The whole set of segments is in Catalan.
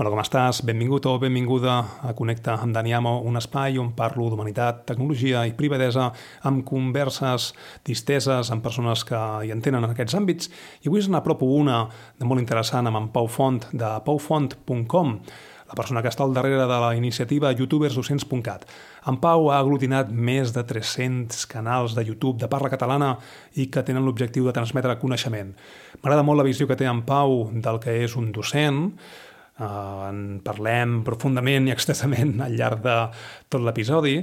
Hola, com estàs? Benvingut o benvinguda a Connecta amb Daniamo, un espai on parlo d'humanitat, tecnologia i privadesa amb converses disteses amb persones que hi entenen en aquests àmbits. I avui us n'apropo una de molt interessant amb en Pau Font, de paufont.com, la persona que està al darrere de la iniciativa youtubersdocents.cat. En Pau ha aglutinat més de 300 canals de YouTube de parla catalana i que tenen l'objectiu de transmetre coneixement. M'agrada molt la visió que té en Pau del que és un docent, Uh, en parlem profundament i extensament al llarg de tot l'episodi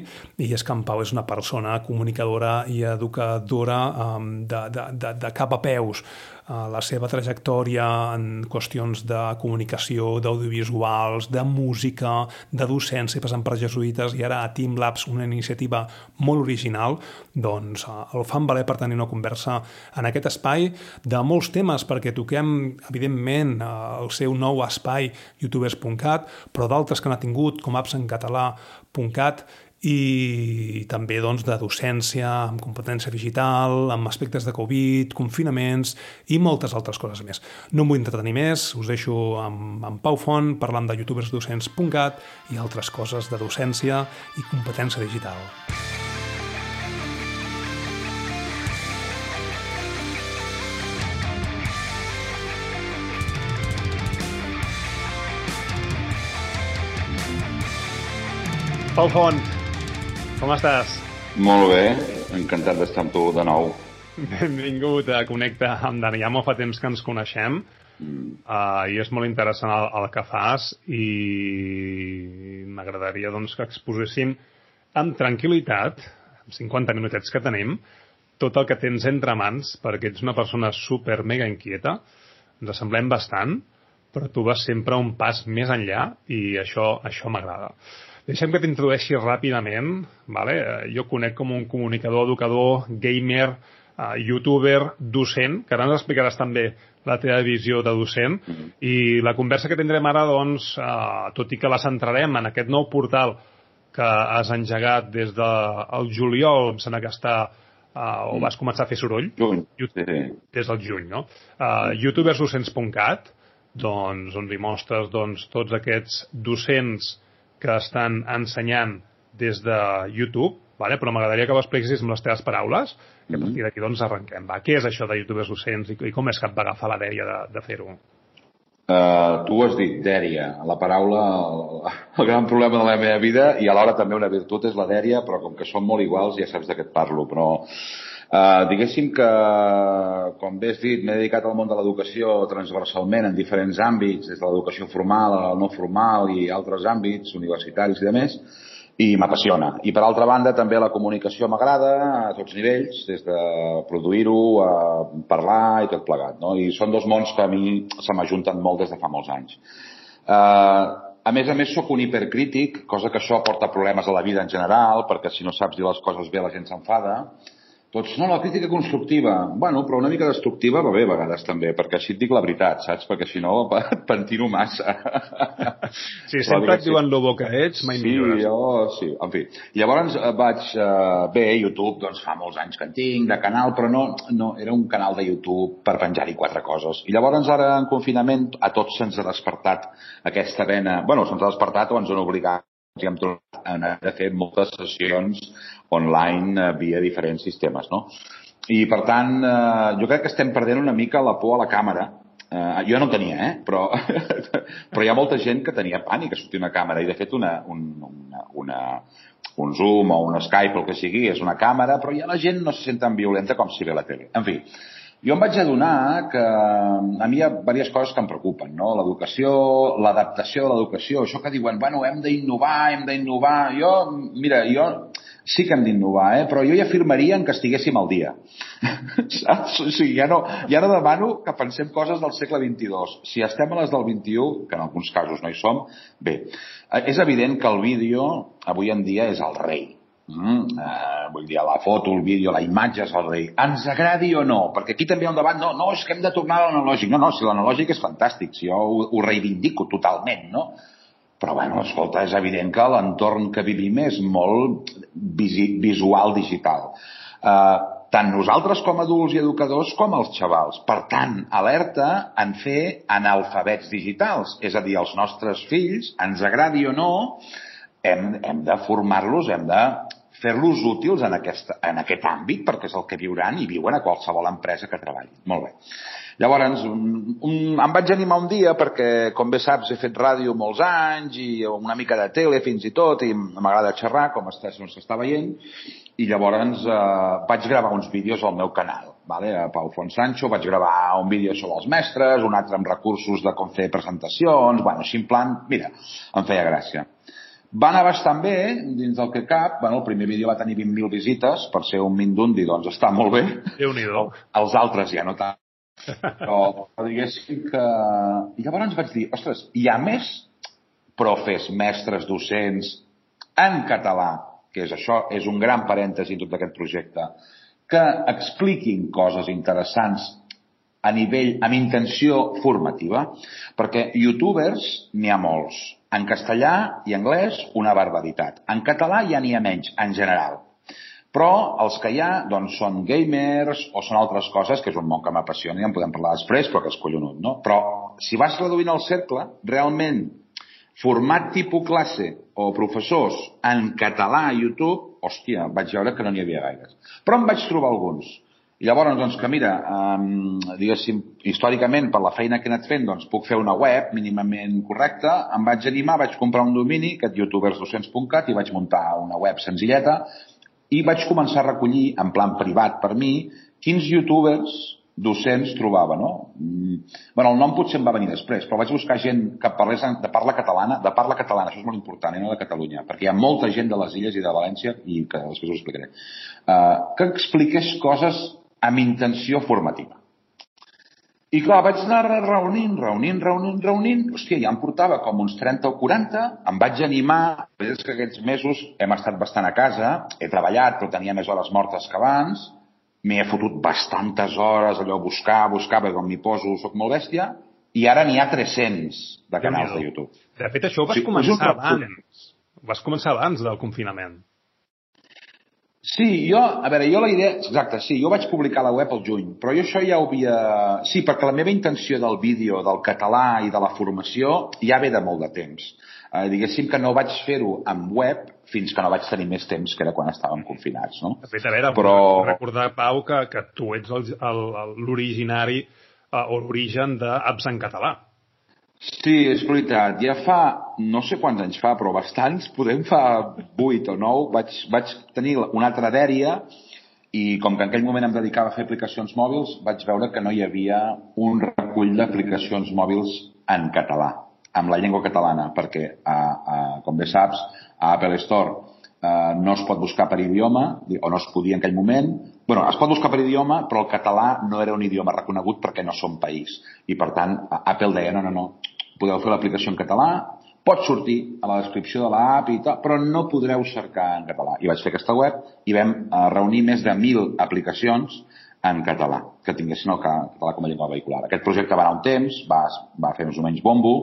i és que en Pau és una persona comunicadora i educadora um, de, de, de, de cap a peus la seva trajectòria en qüestions de comunicació, d'audiovisuals, de música, de docència, passant per jesuïtes i ara a Team Labs, una iniciativa molt original, doncs eh, el fan valer per tenir una conversa en aquest espai de molts temes, perquè toquem, evidentment, eh, el seu nou espai youtubers.cat, però d'altres que n'ha tingut, com apps en i també doncs, de docència, amb competència digital, amb aspectes de Covid, confinaments i moltes altres coses més. No em vull entretenir més, us deixo amb, amb Pau Font parlant de youtubersdocents.cat i altres coses de docència i competència digital. Pau Font, com estàs? Molt bé, encantat d'estar amb tu de nou. Benvingut a Connecta amb Dani. Ja fa temps que ens coneixem mm. uh, i és molt interessant el, el que fas i m'agradaria doncs, que exposéssim amb tranquil·litat, amb 50 minutets que tenim, tot el que tens entre mans, perquè ets una persona super mega inquieta, ens assemblem bastant, però tu vas sempre un pas més enllà i això, això m'agrada. Deixem que t'introdueixi ràpidament. Vale? Eh, jo conec com un comunicador, educador, gamer, uh, youtuber, docent, que ara ens explicaràs també la teva visió de docent. Mm -hmm. I la conversa que tindrem ara, doncs, uh, tot i que la centrarem en aquest nou portal que has engegat des del de juliol, em sembla que està uh, o vas començar a fer soroll? Juny, sí. Des del juny, no? Uh, youtubersdocents.cat, doncs, on hi mostres doncs, tots aquests docents que estan ensenyant des de YouTube, vale? però m'agradaria que ho expliquessis amb les teves paraules i a mhm. partir d'aquí doncs arrenquem. Va, què és això de youtubers docents i, i com és que et va agafar la dèria de, de fer-ho? Uh, tu has dit dèria, la paraula, el, el gran problema de la meva vida i alhora també una virtut és la dèria, però com que són molt iguals ja saps de què et parlo, però Uh, diguéssim que, com bé has dit, m'he dedicat al món de l'educació transversalment en diferents àmbits, des de l'educació formal a la no formal i altres àmbits universitaris i de més, i m'apassiona. I per altra banda també la comunicació m'agrada a tots nivells, des de produir-ho a parlar i tot plegat. No? I són dos mons que a mi se m'ajunten molt des de fa molts anys. Uh, a més a més, sóc un hipercrític, cosa que això porta problemes a la vida en general, perquè si no saps dir les coses bé la gent s'enfada. Tots, no, la crítica constructiva. Bueno, però una mica destructiva va bé a vegades també, perquè així et dic la veritat, saps? Perquè si no et pentino massa. Sí, sempre et diuen lo bo que ets, mai sí, millores. Jo, sí, en fi. Llavors eh, vaig... Eh, bé, YouTube, doncs fa molts anys que en tinc, de canal, però no, no era un canal de YouTube per penjar-hi quatre coses. I llavors ara en confinament a tots se'ns ha despertat aquesta vena... Bueno, se'ns ha despertat o ens han obligat i hem trobat en de fer moltes sessions online eh, via diferents sistemes, no? I, per tant, eh, jo crec que estem perdent una mica la por a la càmera. Eh, jo no en tenia, eh? Però, però hi ha molta gent que tenia pànic a sortir una càmera i, de fet, una, un, una, una, un Zoom o un Skype o el que sigui és una càmera, però ja la gent no se sent tan violenta com si ve la tele. En fi, jo em vaig adonar que a mi hi ha diverses coses que em preocupen, no? L'educació, l'adaptació de l'educació, això que diuen, bueno, hem d'innovar, hem d'innovar. Jo, mira, jo sí que hem d'innovar, eh? però jo ja afirmaria que estiguéssim al dia. Saps? O sigui, ja no, ja no demano que pensem coses del segle XXII. Si estem a les del XXI, que en alguns casos no hi som, bé, eh, és evident que el vídeo avui en dia és el rei Mm, eh, vull dir, la foto, el vídeo, la imatge és el rei. Ens agradi o no? Perquè aquí també un debat, no, no, és que hem de tornar a l'analògic. No, no, si l'analògic és fantàstic, si jo ho, ho reivindico totalment, no? Però, bueno, escolta, és evident que l'entorn que vivim és molt visi visual digital. Eh, tant nosaltres com adults i educadors com els xavals. Per tant, alerta en fer analfabets digitals, és a dir, els nostres fills, ens agradi o no, hem, hem de formar-los, hem de fer-los útils en, aquesta, en aquest àmbit, perquè és el que viuran i viuen a qualsevol empresa que treballi. Molt bé. Llavors, un, un, em vaig animar un dia perquè, com bé saps, he fet ràdio molts anys i una mica de tele fins i tot, i m'agrada xerrar, com no s'està veient, i llavors eh, vaig gravar uns vídeos al meu canal, vale? a Pau Fonsancho, vaig gravar un vídeo sobre els mestres, un altre amb recursos de com fer presentacions, bueno, així en plan, mira, em feia gràcia. Va anar bastant bé, dins del que cap. Bueno, el primer vídeo va tenir 20.000 visites, per ser un Mindundi, doncs està molt bé. déu nhi Els altres ja no tant. Però, diguéssim que... I llavors vaig dir, ostres, hi ha més profes, mestres, docents, en català, que és això, és un gran parèntesi en tot aquest projecte, que expliquin coses interessants a nivell, amb intenció formativa, perquè youtubers n'hi ha molts. En castellà i anglès, una barbaritat. En català ja n'hi ha menys, en general. Però els que hi ha doncs, són gamers o són altres coses, que és un món que m'apassiona i en podem parlar després, però que és collonut, no? Però si vas reduint el cercle, realment, format tipus classe o professors en català a YouTube, hòstia, vaig veure que no n'hi havia gaires. Però en vaig trobar alguns i llavors, doncs, que mira, um, diguéssim, històricament, per la feina que he anat fent, doncs, puc fer una web mínimament correcta, em vaig animar, vaig comprar un domini, aquest youtubers200.cat, i vaig muntar una web senzilleta, i vaig començar a recollir, en plan privat per mi, quins youtubers docents trobava, no? Mm, bueno, el nom potser em va venir després, però vaig buscar gent que parlés de parla catalana, de parla catalana, això és molt important, i no de Catalunya, perquè hi ha molta gent de les Illes i de València, i que després us explicaré, uh, que expliqués coses amb intenció formativa. I clar, vaig anar reunint, reunint, reunint, reunint, hòstia, ja em portava com uns 30 o 40, em vaig animar, és que aquests mesos hem estat bastant a casa, he treballat, però tenia més hores mortes que abans, m'hi he fotut bastantes hores allò a buscar, buscar, perquè quan m'hi poso soc molt bèstia, i ara n'hi ha 300 de canals de YouTube. De fet, això ho vas sí, començar abans. Vas començar abans del confinament. Sí, jo, a veure, jo la idea... Exacte, sí, jo vaig publicar la web al juny, però jo això ja ho havia... Sí, perquè la meva intenció del vídeo, del català i de la formació ja ve de molt de temps. Eh, diguéssim que no vaig fer-ho amb web fins que no vaig tenir més temps, que era quan estàvem confinats, no? De fet, a veure, però... recordar, Pau, que, que tu ets l'originari eh, o l'origen d'apps en català. Sí, és veritat. Ja fa, no sé quants anys fa, però bastants, podem fa 8 o 9, vaig, vaig tenir una altra dèria i com que en aquell moment em dedicava a fer aplicacions mòbils, vaig veure que no hi havia un recull d'aplicacions mòbils en català, amb la llengua catalana, perquè, a, a, com bé saps, a Apple Store eh, no es pot buscar per idioma, o no es podia en aquell moment. bueno, es pot buscar per idioma, però el català no era un idioma reconegut perquè no som país. I, per tant, Apple deia, no, no, no, podeu fer l'aplicació en català, pot sortir a la descripció de l'app i tal, però no podreu cercar en català. I vaig fer aquesta web i vam eh, reunir més de 1.000 aplicacions en català, que tinguessin el català com a llengua vehicular. Aquest projecte va anar un temps, va, va fer més o menys bombo,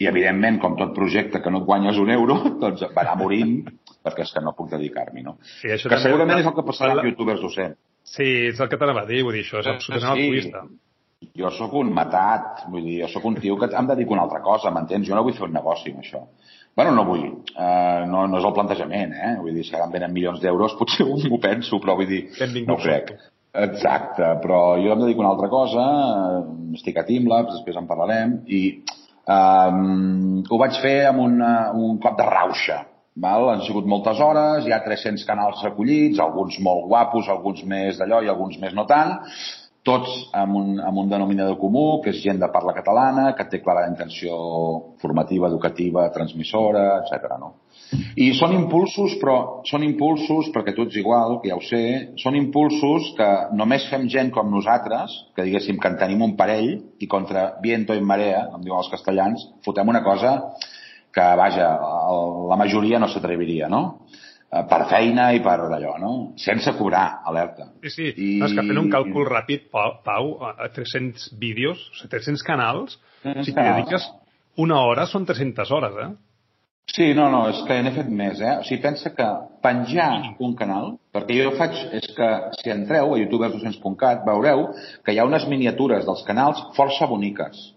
i evidentment, com tot projecte que no et guanyes un euro, doncs va anar morint perquè és que no puc dedicar-m'hi, no? Sí, això que segurament és el que passarà amb youtubers docents. Sí, és el que t'anava a dir, vull dir, això és absolutament sí. altruista. Jo sóc un matat, vull dir, jo sóc un tio que em dedico a una altra cosa, m'entens? Jo no vull fer un negoci amb això. Bueno, no vull, uh, no, no és el plantejament, eh? Vull dir, si ara em venen milions d'euros, potser m'ho penso, però vull dir, no ho crec. Exacte, però jo em dedico a una altra cosa, estic a Teamlabs, després en parlarem, i um, ho vaig fer amb una, un cop de rauxa, Val? Han sigut moltes hores, hi ha 300 canals recollits, alguns molt guapos, alguns més d'allò i alguns més no tant, tots amb un, amb un denominador comú, que és gent de parla catalana, que té clara intenció formativa, educativa, transmissora, etc. No? I són impulsos, però són impulsos, perquè tu ets igual, que ja ho sé, són impulsos que només fem gent com nosaltres, que diguéssim que en tenim un parell, i contra viento i marea, com diuen els castellans, fotem una cosa que, vaja, la majoria no s'atreviria, no? Eh, per feina i per d'allò, no? Sense cobrar, alerta. Sí, sí. I... No, és que fent un càlcul ràpid, Pau, a 300 vídeos, o sigui, 300 canals, 300 si t'hi dediques una hora són 300 hores, eh? Sí, no, no, és que n'he fet més, eh? O sigui, pensa que penjar un canal, perquè jo faig, és que si entreu a youtubers200.cat veureu que hi ha unes miniatures dels canals força boniques.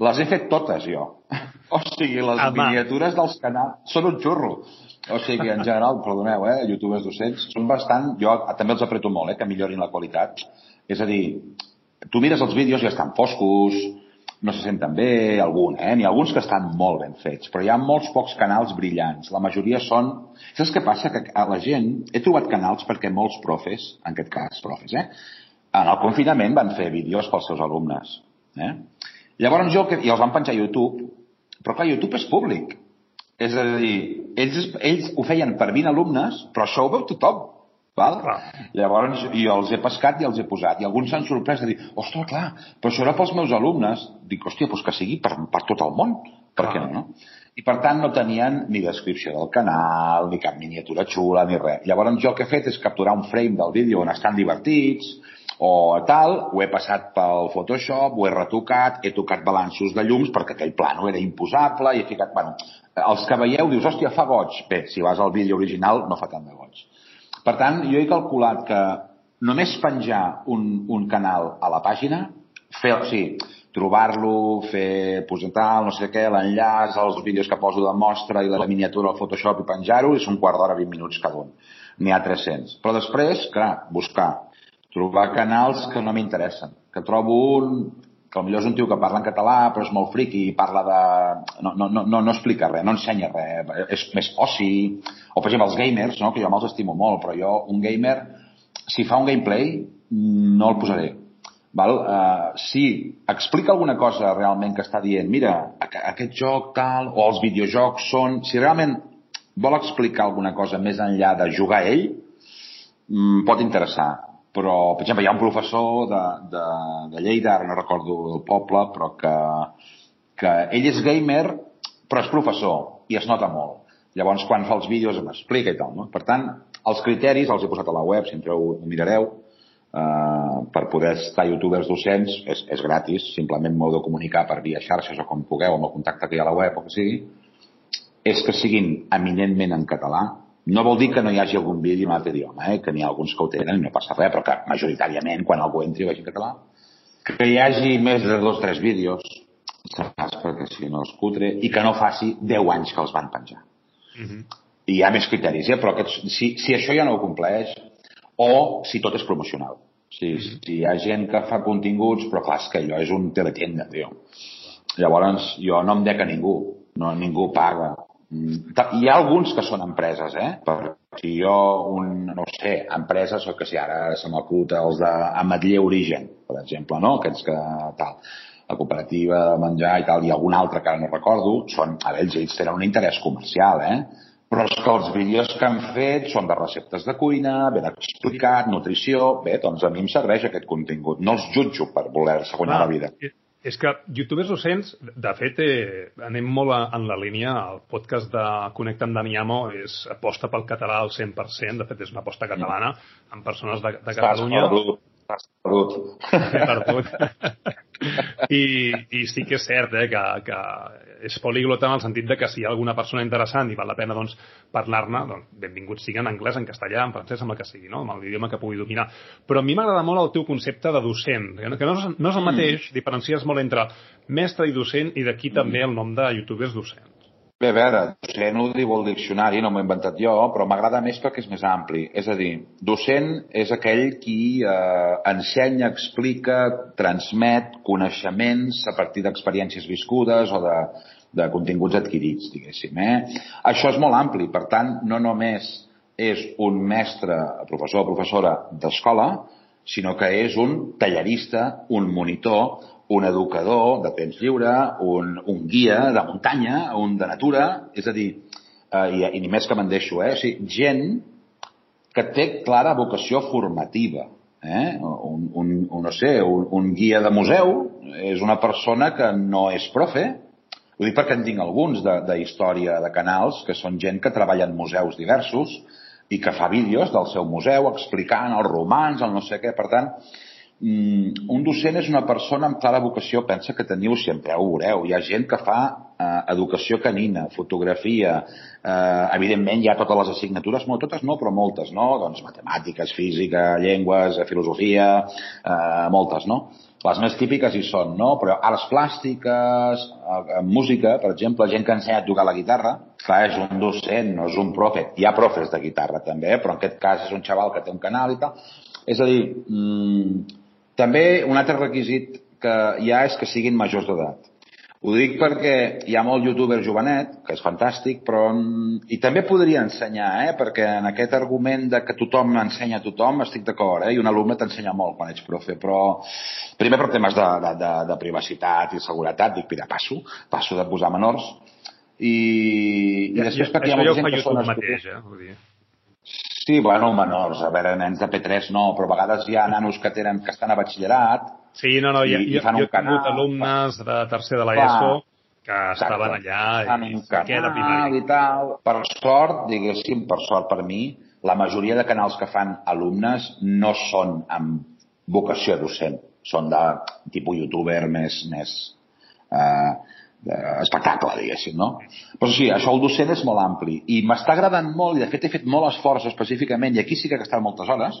Les he fet totes jo. O sigui, les Ama. miniatures dels canals són un xurro. O sigui, en general, perdoneu, eh, youtubers 200, són bastant... Jo també els apreto molt, eh, que millorin la qualitat. És a dir, tu mires els vídeos i estan foscos, no se senten bé, algun, eh? N'hi ha alguns que estan molt ben fets, però hi ha molts pocs canals brillants. La majoria són... Saps què passa? Que a la gent... He trobat canals perquè molts profes, en aquest cas profes, eh? En el confinament van fer vídeos pels seus alumnes. Eh? Llavors jo, i els van penjar a YouTube, però clar, YouTube és públic. És a dir, ells, ells ho feien per 20 alumnes, però això ho veu tothom. Val? Clar. Llavors, jo els he pescat i els he posat. I alguns s'han sorprès de dir, ostres, clar, però això era pels meus alumnes. Dic, hòstia, doncs que sigui per, per tot el món. Per què no, no? I per tant no tenien ni descripció del canal, ni cap miniatura xula, ni res. Llavors jo el que he fet és capturar un frame del vídeo on estan divertits, o tal, ho he passat pel Photoshop, ho he retocat, he tocat balanços de llums perquè aquell plano era imposable i he ficat, bueno, els que veieu dius, hòstia, fa goig. Bé, si vas al vídeo original no fa tant de goig. Per tant, jo he calculat que només penjar un, un canal a la pàgina, fer, o sigui, trobar-lo, fer, posar no sé què, l'enllaç, els vídeos que poso de mostra i la miniatura al Photoshop i penjar-ho, és un quart d'hora, 20 minuts cada un. N'hi ha 300. Però després, clar, buscar, trobar canals que no m'interessen, que trobo un que potser és un tio que parla en català però és molt friqui i parla de... No, no, no, no explica res, no ensenya res, és més oci, o per exemple els gamers, no? que jo me'ls estimo molt, però jo un gamer, si fa un gameplay, no el posaré. Val? Uh, si explica alguna cosa realment que està dient, mira, aquest joc tal, o els videojocs són... Si realment vol explicar alguna cosa més enllà de jugar ell, mm, pot interessar però, per exemple, hi ha un professor de, de, de Lleida, ara no recordo el poble, però que, que ell és gamer, però és professor, i es nota molt. Llavors, quan fa els vídeos m'explica i tal, no? Per tant, els criteris els he posat a la web, si entreu ho mirareu, eh, per poder estar youtubers docents, és, és gratis, simplement m'heu de comunicar per via xarxes o com pugueu, amb el contacte que hi ha a la web o que sigui, és que siguin eminentment en català, no vol dir que no hi hagi algun vídeo en altre idioma, eh? que n'hi ha alguns que ho tenen i no passa res, però que majoritàriament, quan algú entri i vegi en català, que hi hagi més de dos o tres vídeos, saps? perquè si no és cutre, i que no faci 10 anys que els van penjar. Uh mhm. -huh. I hi ha més criteris, eh? però aquests, si, si això ja no ho compleix, o si tot és promocional. Si, uh mhm. -huh. si hi ha gent que fa continguts, però clar, és que allò és un teletienda, tio. Llavors, jo no em dec a ningú, no, ningú paga hi ha alguns que són empreses, eh? Per, si jo, un, no sé, empreses, o que si ara se m'acut els d'Ametller Origen, per exemple, no? Aquests que tal la cooperativa de menjar i tal, i algun altre que ara no recordo, són, a veure, ells tenen un interès comercial, eh? Però és que els vídeos que han fet són de receptes de cuina, ben explicat, nutrició... Bé, doncs a mi em serveix aquest contingut. No els jutjo per voler-se guanyar la vida. És que youtubers docents, de fet, eh, anem molt en la línia, el podcast de Connecta amb Daniamo és aposta pel català al 100%, de fet és una aposta catalana, amb persones de, de Catalunya. Estàs perdut. Perdut. I, I sí que és cert eh, que, que és poliglota en el sentit de que si hi ha alguna persona interessant i val la pena doncs, parlar-ne, doncs, benvingut sigui en anglès, en castellà, en francès, amb el que sigui, no? amb l'idioma que pugui dominar. Però a mi m'agrada molt el teu concepte de docent, que no, que no, és, no és el mateix, mm. diferencies molt entre mestre i docent i d'aquí mm. també el nom de youtubers docent. Bé, a veure, docent ho diu el diccionari, no m'ho he inventat jo, però m'agrada més perquè és més ampli. És a dir, docent és aquell qui eh, ensenya, explica, transmet coneixements a partir d'experiències viscudes o de, de continguts adquirits, diguéssim. Eh? Això és molt ampli, per tant, no només és un mestre, professor o professora d'escola, sinó que és un tallerista, un monitor, un educador de temps lliure, un, un guia de muntanya, un de natura, és a dir, eh, i, i ni més que me'n deixo, eh? O sigui, gent que té clara vocació formativa. Eh? Un, un, un, no sé, un, un guia de museu és una persona que no és profe, ho dic perquè en tinc alguns de, de història de canals, que són gent que treballa en museus diversos i que fa vídeos del seu museu explicant els romans, el no sé què. Per tant, mm, un docent és una persona amb clara vocació, pensa que teniu sempre, ho veureu, hi ha gent que fa eh, educació canina, fotografia, eh, evidentment hi ha totes les assignatures, no totes no, però moltes, no? Doncs matemàtiques, física, llengües, filosofia, eh, moltes, no? Les més típiques hi són, no? Però arts plàstiques, eh, música, per exemple, gent que ensenya a tocar la guitarra, clar, és un docent, no és un profe. Hi ha profes de guitarra també, però en aquest cas és un xaval que té un canal i tal. És a dir, mmm, també un altre requisit que hi ha és que siguin majors d'edat. Ho dic perquè hi ha molt youtuber jovenet, que és fantàstic, però... I també podria ensenyar, eh? perquè en aquest argument de que tothom ensenya a tothom estic d'acord, eh? i un alumne t'ensenya molt quan ets profe, però primer per temes de, de, de, de privacitat i seguretat, dic, mira, passo, passo de posar menors, i, i després perquè hi ha molta gent que són... Mateix, eh? Sí, bueno, menors, a veure, nens de P3 no, però a vegades hi ha nanos que tenen que estan a batxillerat. Sí, no, no, i, i, i fan jo, jo he tingut alumnes de tercer de l'ESO que estaven allà i, un canal i tal. Per sort, diguéssim, per sort per mi, la majoria de canals que fan alumnes no són amb vocació docent, són de tipus youtuber més, més eh, espectacle, diguéssim, no? Però sí, això el docent és molt ampli i m'està agradant molt i de fet he fet molt esforç específicament i aquí sí que he gastat moltes hores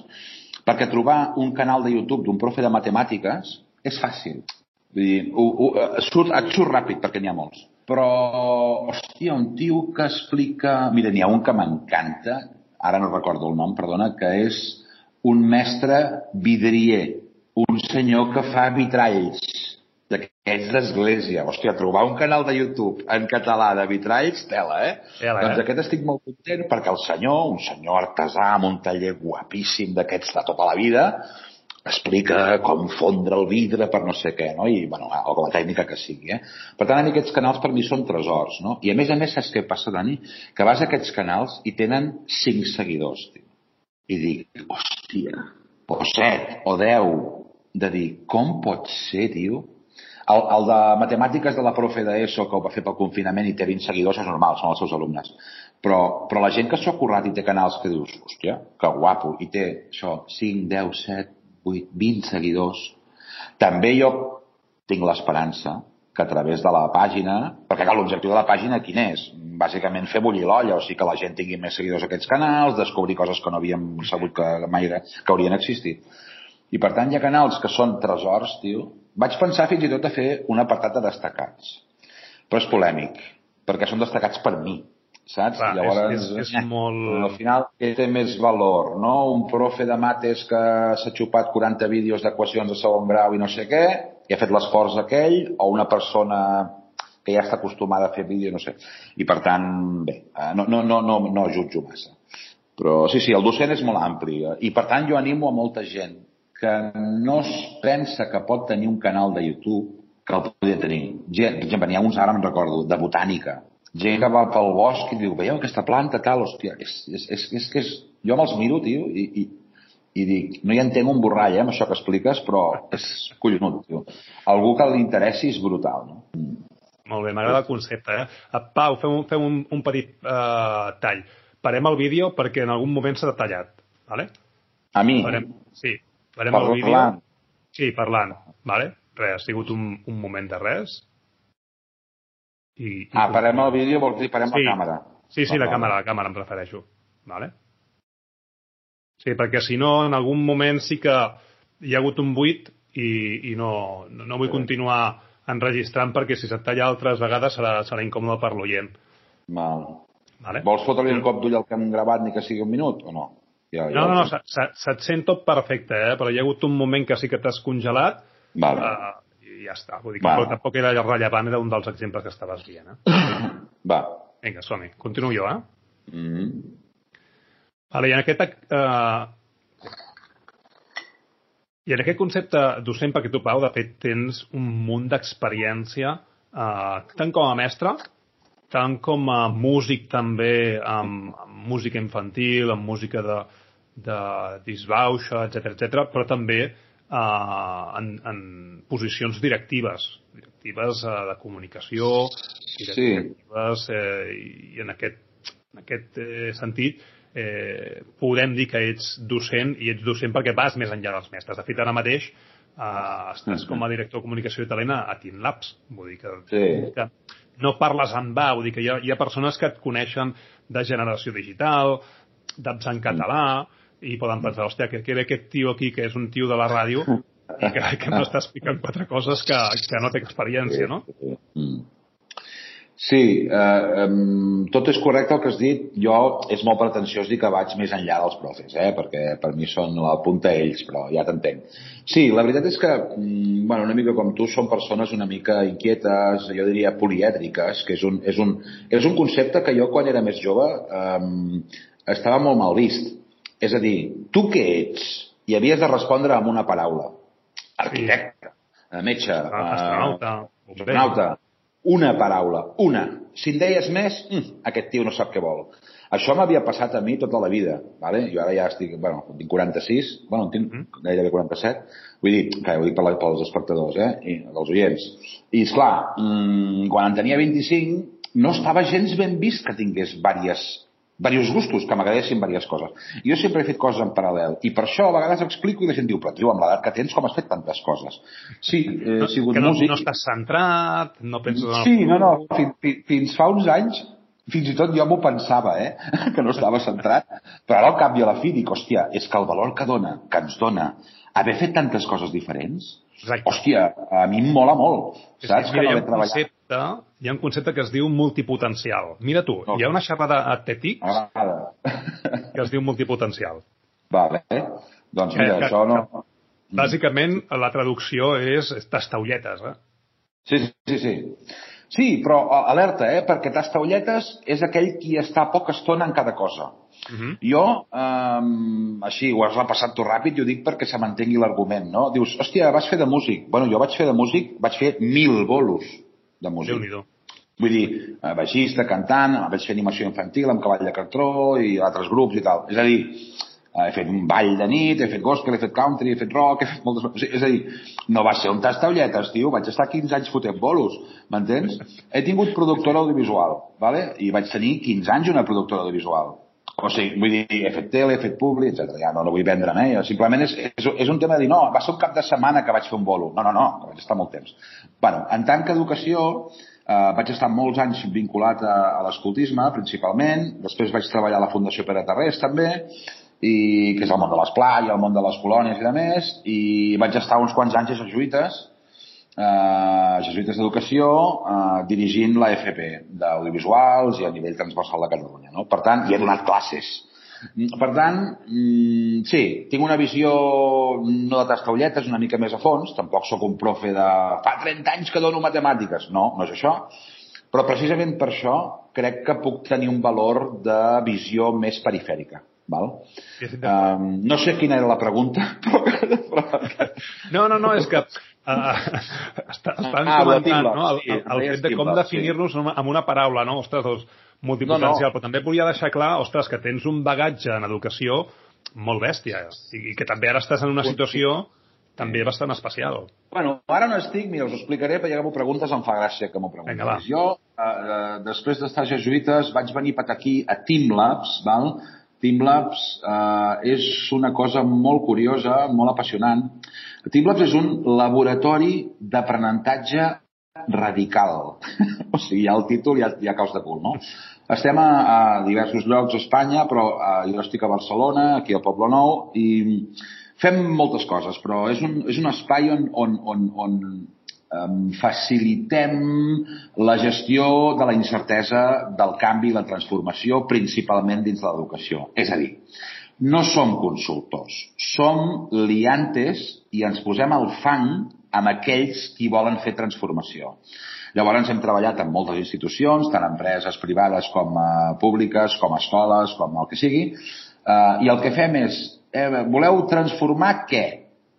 perquè trobar un canal de YouTube d'un profe de matemàtiques és fàcil. Vull dir, ho, ho, surt, et surt ràpid perquè n'hi ha molts. Però, hòstia, un tio que explica... Mira, n'hi ha un que m'encanta, ara no recordo el nom, perdona, que és un mestre vidrier, un senyor que fa vitralls d'aquests d'església. Hòstia, trobar un canal de YouTube en català de vitralls, tela, eh? Tela, doncs eh? aquest estic molt content perquè el senyor, un senyor artesà amb un taller guapíssim d'aquests de tota la vida, explica com fondre el vidre per no sé què, no? I, bueno, o com a tècnica que sigui, eh? Per tant, a mi aquests canals per mi són tresors, no? I a més a més, saps què passa, Dani? Que vas a aquests canals i tenen 5 seguidors, tio. I dic, hòstia, o 7, o 10, de dir, com pot ser, tio, el, el de matemàtiques de la profe d'ESO que ho va fer pel confinament i té 20 seguidors és normal, són els seus alumnes. Però, però la gent que s'ho ha currat i té canals que dius, hòstia, que guapo, i té això, 5, 10, 7, 8, 20 seguidors, també jo tinc l'esperança que a través de la pàgina, perquè l'objectiu de la pàgina quin és? Bàsicament fer bullir l'olla, o sigui que la gent tingui més seguidors a aquests canals, descobrir coses que no havíem sabut que mai que haurien existit. I per tant hi ha canals que són tresors, tio, vaig pensar fins i tot a fer un apartat de destacats. Però és polèmic, perquè són destacats per mi, saps? Clar, Llavors, és, és, és eh, molt... Al final, què té més valor, no? Un profe de mates que s'ha xupat 40 vídeos d'equacions de segon grau i no sé què, i ha fet l'esforç aquell, o una persona que ja està acostumada a fer vídeo, no sé. I per tant, bé, eh, no, no, no, no, no jutjo massa. Però sí, sí, el docent és molt ampli. Eh? I per tant jo animo a molta gent que no es pensa que pot tenir un canal de YouTube que el podria tenir. Gent, per exemple, n'hi ha uns ara, me'n recordo, de botànica. Gent que va pel bosc i diu, veieu aquesta planta, tal, hòstia, és, és, és, és que és... Jo me'ls miro, tio, i, i, i dic, no hi entenc un borrall, eh, amb això que expliques, però és collonut, tio. Algú que li interessi és brutal, no? Molt bé, m'agrada el concepte, eh? Pau, fem un, fem un, un petit uh, tall. Parem el vídeo perquè en algun moment s'ha tallat, vale? A mi? Parem, sí, Farem el vídeo. Parlant. Sí, parlant. Vale? Res, ha sigut un, un moment de res. I, i ah, parem el vídeo, vols dir parem sí. la càmera. Sí, sí, la càmera, la càmera em refereixo. Vale? Sí, perquè si no, en algun moment sí que hi ha hagut un buit i, i no, no, no vull sí. continuar enregistrant perquè si se't talla altres vegades serà, serà incòmode per l'oient. Val. Vale? Vols fotre-li un cop d'ull al que hem gravat ni que sigui un minut o no? Ja, ja no, no, no, se't sent tot perfecte, eh? però hi ha hagut un moment que sí que t'has congelat vale. uh, i ja està. Vull dir que vale. tampoc era rellevant, era un dels exemples que estaves dient. Eh? Va. Vinga, som-hi. Continuo jo, eh? Mm -hmm. vale, i en aquest... Uh, i en aquest concepte docent, perquè tu, Pau, de fet, tens un munt d'experiència, uh, tant com a mestre, tant com a músic també, amb, amb música infantil, amb música de, de disbauxa, etc etc, però també eh, en, en posicions directives, directives eh, de comunicació, directives, sí. eh, i en aquest, en aquest eh, sentit eh, podem dir que ets docent i ets docent perquè vas més enllà dels mestres. De fet, ara mateix eh, estàs com a director de comunicació i talent a, a Teen Labs. Vull dir que, Sí. que no parles en va, vull dir que hi ha, hi ha persones que et coneixen de generació digital, d'apps en català, i poden pensar, hòstia, que, que ve aquest tio aquí, que és un tio de la ràdio, i que, que no està explicant quatre coses que, que no té experiència, no? Sí, eh, tot és correcte el que has dit. Jo és molt pretensiós dir que vaig més enllà dels profes, eh? perquè per mi són la punta ells, però ja t'entenc. Sí, la veritat és que, mm, bueno, una mica com tu, són persones una mica inquietes, jo diria polièdriques, que és un, és un, és un concepte que jo quan era més jove um, estava molt mal vist. És a dir, tu què ets? I havies de respondre amb una paraula. Arquitecte, eh, metge, eh, Astronauta, bomber. astronauta, una paraula, una. Si en deies més, mm, aquest tio no sap què vol. Això m'havia passat a mi tota la vida, vale? jo ara ja estic, bueno, tinc 46, bueno, en tinc Mhm. gairebé 47, vull dir, que ho dic per la, pels espectadors, eh? I dels oients. I, esclar, mm, quan en tenia 25, no estava gens ben vist que tingués diverses diversos gustos, que m'agradessin diverses coses. I jo sempre he fet coses en paral·lel, i per això a vegades explico i la gent diu, però tio, amb l'edat que tens, com has fet tantes coses? Sí, eh, he sigut que no, músic... no estàs centrat, no penses en el Sí, no, no, fins, fins, fa uns anys fins i tot jo m'ho pensava, eh? que no estava centrat, però ara al cap i a la fi dic, hòstia, és que el valor que dona, que ens dona, haver fet tantes coses diferents, Exacte. hòstia, a mi em mola molt, saps? que, Que no mira, ha he un treballat. Concepte, hi ha un concepte que es diu multipotencial. Mira tu, No. hi ha una xerrada a TEDx M'agrada. que es diu multipotencial. Vale, eh? Doncs mira, Que- que- això no... Bàsicament, la traducció és tastaulletes, eh? Sí, sí, sí. Sí, però alerta, eh? Perquè tastaulletes és aquell qui està poca estona en cada cosa. Uh -huh. Jo, um, així, ho has repassat tu ràpid i ho dic perquè se mantengui l'argument, no? Dius, hòstia, vas fer de músic. Bueno, jo vaig fer de músic, vaig fer mil bolos de músic. Vull dir, eh, baixista, cantant, vaig fer animació infantil amb cavall de cartró i altres grups i tal. És a dir, eh, he fet un ball de nit, he fet gospel, he fet country, he fet rock, he fet moltes coses. És a dir, no va ser un tastaulletes, tio. Vaig estar 15 anys fotent bolos, m'entens? He tingut productora audiovisual, vale? i vaig tenir 15 anys una productora audiovisual. O sigui, vull dir, he fet tele, he fet publi, etc. Ja no, no vull vendre'm, eh? Simplement és, és, és un tema de dir, no, va ser un cap de setmana que vaig fer un bolo. No, no, no, que vaig estar molt temps. bueno, en tant que educació, eh, vaig estar molts anys vinculat a, a l'escoltisme, principalment. Després vaig treballar a la Fundació Pere Tarrés, també, i, que és el món de l'esplà i el món de les colònies i de més, i vaig estar uns quants anys a Jesuïtes, eh, Jesuïtes d'Educació, eh, dirigint la FP d'audiovisuals i a nivell transversal de Catalunya. No? Per tant, hi he donat classes. Per tant, mm, sí, tinc una visió no de tastaulletes, una mica més a fons, tampoc sóc un profe de fa 30 anys que dono matemàtiques, no, no és això, però precisament per això crec que puc tenir un valor de visió més perifèrica. Val? Um, no sé quina era la pregunta, però No, no, no, és que uh, està, estan Ah, comentant no, el, el, el fet de com Teamlabs, sí. definir-nos amb- una paraula, no? Ostres, doncs, multipotencial, No, no. però també volia deixar clar, ostres, que tens un bagatge en educació molt bèstia i, i que també ara estàs en una situació també bastant especial. Bueno, ara no estic, mira, us ho explicaré, perquè ja m'ho preguntes, em fa gràcia que m'ho preguntis. Vinga, va. Jo, eh, eh, després d'estar a Jesuïtes, vaig venir per aquí a Teamlabs, val? Teamlabs eh, és una cosa molt curiosa, molt apassionant. Teamlabs és un laboratori d'aprenentatge radical. o sigui, ja el títol ja, ja caus de cul, no? Estem a, a diversos llocs a Espanya, però eh, jo estic a Barcelona, aquí al Poble Nou, i fem moltes coses, però és un, és un espai on, on, on, on facilitem la gestió de la incertesa del canvi i la transformació, principalment dins de l'educació. És a dir, no som consultors, som liantes i ens posem al fang amb aquells qui volen fer transformació. Llavors hem treballat en moltes institucions, tant empreses privades com uh, públiques, com escoles, com el que sigui, uh, i el que fem és, eh, voleu transformar què?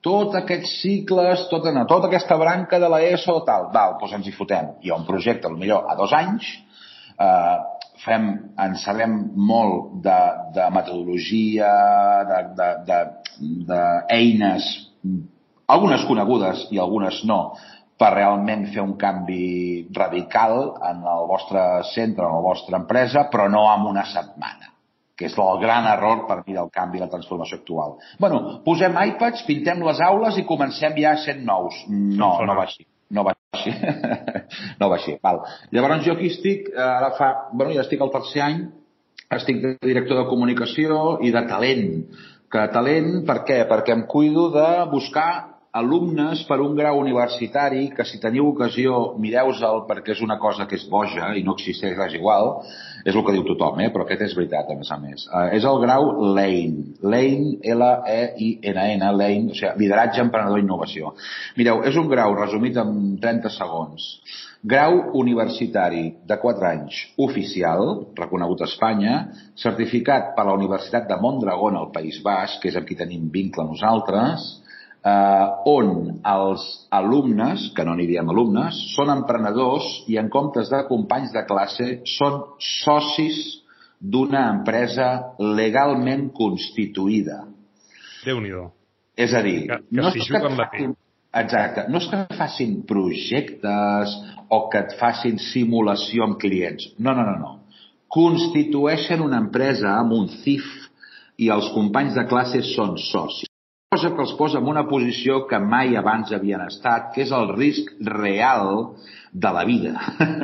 Tots aquests cicles, tota, no, tota aquesta branca de l'ESO, tal, val, doncs ens hi fotem. Hi ha un projecte, millor a dos anys, eh, fem, en sabem molt de, de metodologia, d'eines, de, de, de algunes conegudes i algunes no, per realment fer un canvi radical en el vostre centre, en la vostra empresa, però no en una setmana. Que és el gran error per mi del canvi i la transformació actual. bueno, posem iPads, pintem les aules i comencem ja sent nous. No, no va així. No va així. no va així. Val. Llavors jo aquí estic, eh, ara fa... bueno, ja estic al tercer any, estic de director de comunicació i de talent. Que talent, per què? Perquè em cuido de buscar alumnes per un grau universitari que si teniu ocasió mireu-se'l perquè és una cosa que és boja i no existeix res igual, és el que diu tothom, eh? però aquest és veritat, a més a més. Uh, és el grau Lane. Lane, L-E-I-N-N, Lane, o sigui, lideratge, emprenedor i innovació. Mireu, és un grau resumit en 30 segons. Grau universitari de 4 anys, oficial, reconegut a Espanya, certificat per la Universitat de Mondragón al País Basc, que és amb qui tenim vincle nosaltres, eh, on els alumnes, que no n'hi diem alumnes, són emprenedors i en comptes de companys de classe són socis d'una empresa legalment constituïda. déu nhi És a dir, que, que no és que facin, exacte, no és que facin projectes o que et facin simulació amb clients. No, no, no, no. Constitueixen una empresa amb un CIF i els companys de classe són socis cosa que els posa en una posició que mai abans havien estat, que és el risc real de la vida.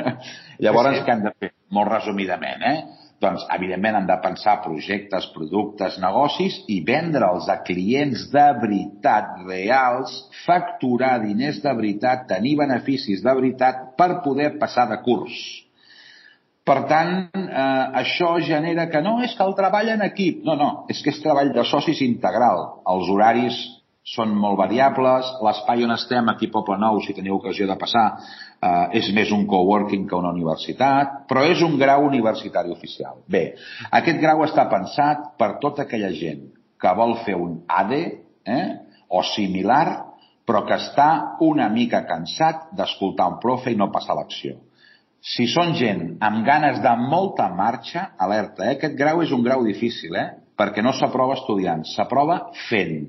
Llavors, sí, què han de fer? Molt resumidament, eh? Doncs, evidentment, han de pensar projectes, productes, negocis i vendre'ls a clients de veritat reals, facturar diners de veritat, tenir beneficis de veritat per poder passar de curs per tant, eh, això genera que no és que el treball en equip. No, no, és que és treball de socis integral. Els horaris són molt variables, l'espai on estem aquí a Poble Nou, si teniu ocasió de passar, eh, és més un coworking que una universitat, però és un grau universitari oficial. Bé, aquest grau està pensat per tota aquella gent que vol fer un ADE eh, o similar, però que està una mica cansat d'escoltar un profe i no passar l'acció si són gent amb ganes de molta marxa, alerta, eh? aquest grau és un grau difícil, eh? perquè no s'aprova estudiant, s'aprova fent.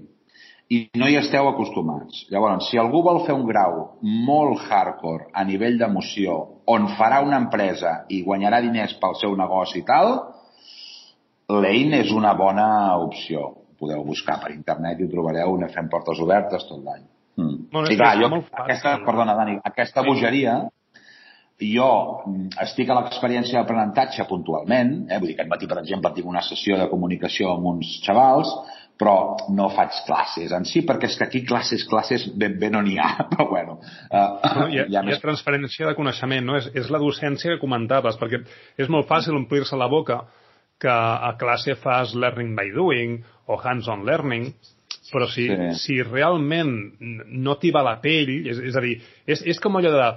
I no hi esteu acostumats. Llavors, si algú vol fer un grau molt hardcore a nivell d'emoció, on farà una empresa i guanyarà diners pel seu negoci i tal, l'EIN és una bona opció. Podeu buscar per internet i ho trobareu, una fem portes obertes tot l'any. Mm. Bueno, I clar, jo, aquesta, perdona, Dani, aquesta bogeria jo mm, estic a l'experiència d'aprenentatge puntualment, eh? vull dir que aquest matí, per exemple, tinc una sessió de comunicació amb uns xavals, però no faig classes en si, perquè és que aquí classes, classes ben bé no n'hi ha, però bueno. No, hi, ha, hi ha, més... transferència de coneixement, no? És, és la docència que comentaves, perquè és molt fàcil omplir-se la boca que a classe fas learning by doing o hands-on learning, però si, sí. si realment no t'hi va la pell, és, és a dir, és, és com allò de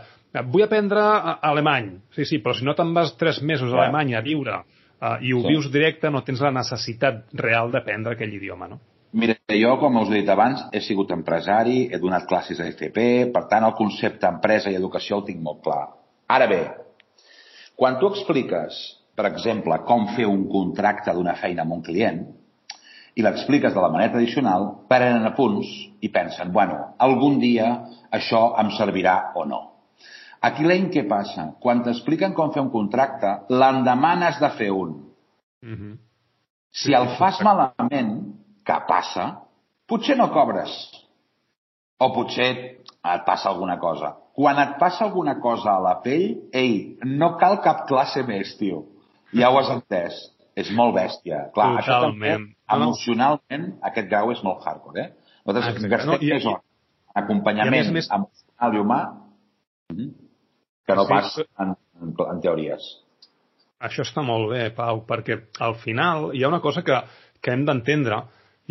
vull aprendre alemany. Sí, sí, però si no te'n vas tres mesos a Alemanya a viure uh, i ho sí. vius directe, no tens la necessitat real d'aprendre aquell idioma, no? Mira, jo, com us he dit abans, he sigut empresari, he donat classes a FP, per tant, el concepte empresa i educació el tinc molt clar. Ara bé, quan tu expliques, per exemple, com fer un contracte d'una feina amb un client, i l'expliques de la manera tradicional, prenen apunts i pensen, bueno, algun dia això em servirà o no. Aquí l'any què passa? Quan t'expliquen com fer un contracte, l'endemà n'has de fer un. Mm -hmm. Si el fas malament, que passa, potser no cobres. O potser et passa alguna cosa. Quan et passa alguna cosa a la pell, ei, no cal cap classe més, tio. Ja ho has entès. És molt bèstia. Clar, Totalment. això també, emocionalment, aquest grau és molt hardcore, eh? Nosaltres gastem no, i, més hores. Acompanyament i més... emocional i humà. Mm -hmm que no sí. pas en, en, en teories. Això està molt bé, Pau, perquè al final hi ha una cosa que, que hem d'entendre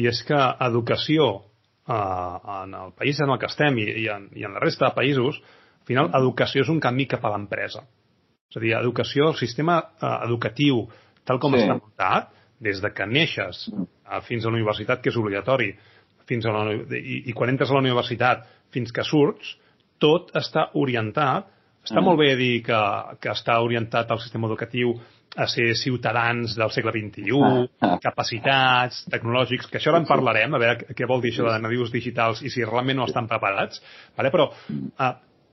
i és que educació eh, en el país en el que estem i, i, en, i en la resta de països, al final educació és un canvi cap a l'empresa. És a dir, educació, el sistema eh, educatiu, tal com sí. està muntat, des de que neixes eh, fins a la universitat, que és obligatori, fins a la, i, i quan entres a la universitat fins que surts, tot està orientat està mm. molt bé dir que, que està orientat al sistema educatiu a ser ciutadans del segle XXI, capacitats tecnològics, que això ara en parlarem, a veure què vol dir això de nadius digitals i si realment no estan preparats, vale? però uh,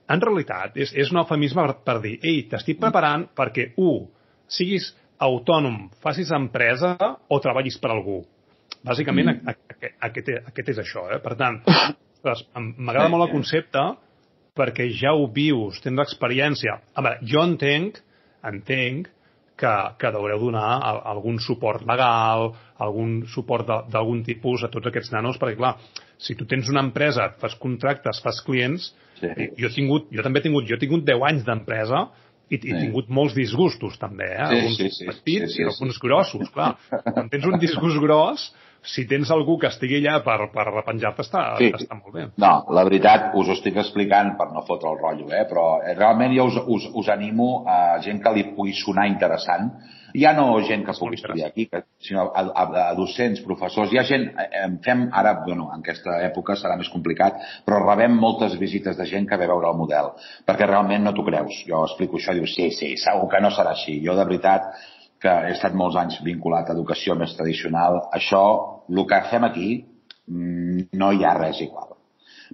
en realitat és, és un eufemisme per, per dir ei, t'estic preparant perquè, un, siguis autònom, facis empresa o treballis per algú. Bàsicament, mm. aquest, aquest és això. Eh? Per tant, m'agrada molt el concepte perquè ja ho vius, tens l'experiència. A veure, jo entenc, entenc que, que deureu donar algun suport legal, algun suport d'algun tipus a tots aquests nanos, perquè, clar, si tu tens una empresa, fas contractes, fas clients, sí. jo, he tingut, jo també he tingut, jo he tingut 10 anys d'empresa i, sí. he tingut molts disgustos, també, eh? Sí, alguns sí, sí, petits sí, sí, i alguns grossos, clar. Quan tens un disgust gros, si tens algú que estigui allà per, per repenjar-te, està, sí. està molt bé. No, la veritat, us ho estic explicant per no fotre el rotllo, eh? però eh, realment jo us, us, us animo a gent que li pugui sonar interessant, ja no gent que pugui estudiar aquí, que, sinó a, a, a docents, professors. Hi ha gent, eh, fem ara, bueno, en aquesta època serà més complicat, però rebem moltes visites de gent que ve a veure el model, perquè realment no t'ho creus. Jo explico això i dius, sí, sí, segur que no serà així. Jo, de veritat, que he estat molts anys vinculat a educació més tradicional, això, el que fem aquí, mm, no hi ha res igual.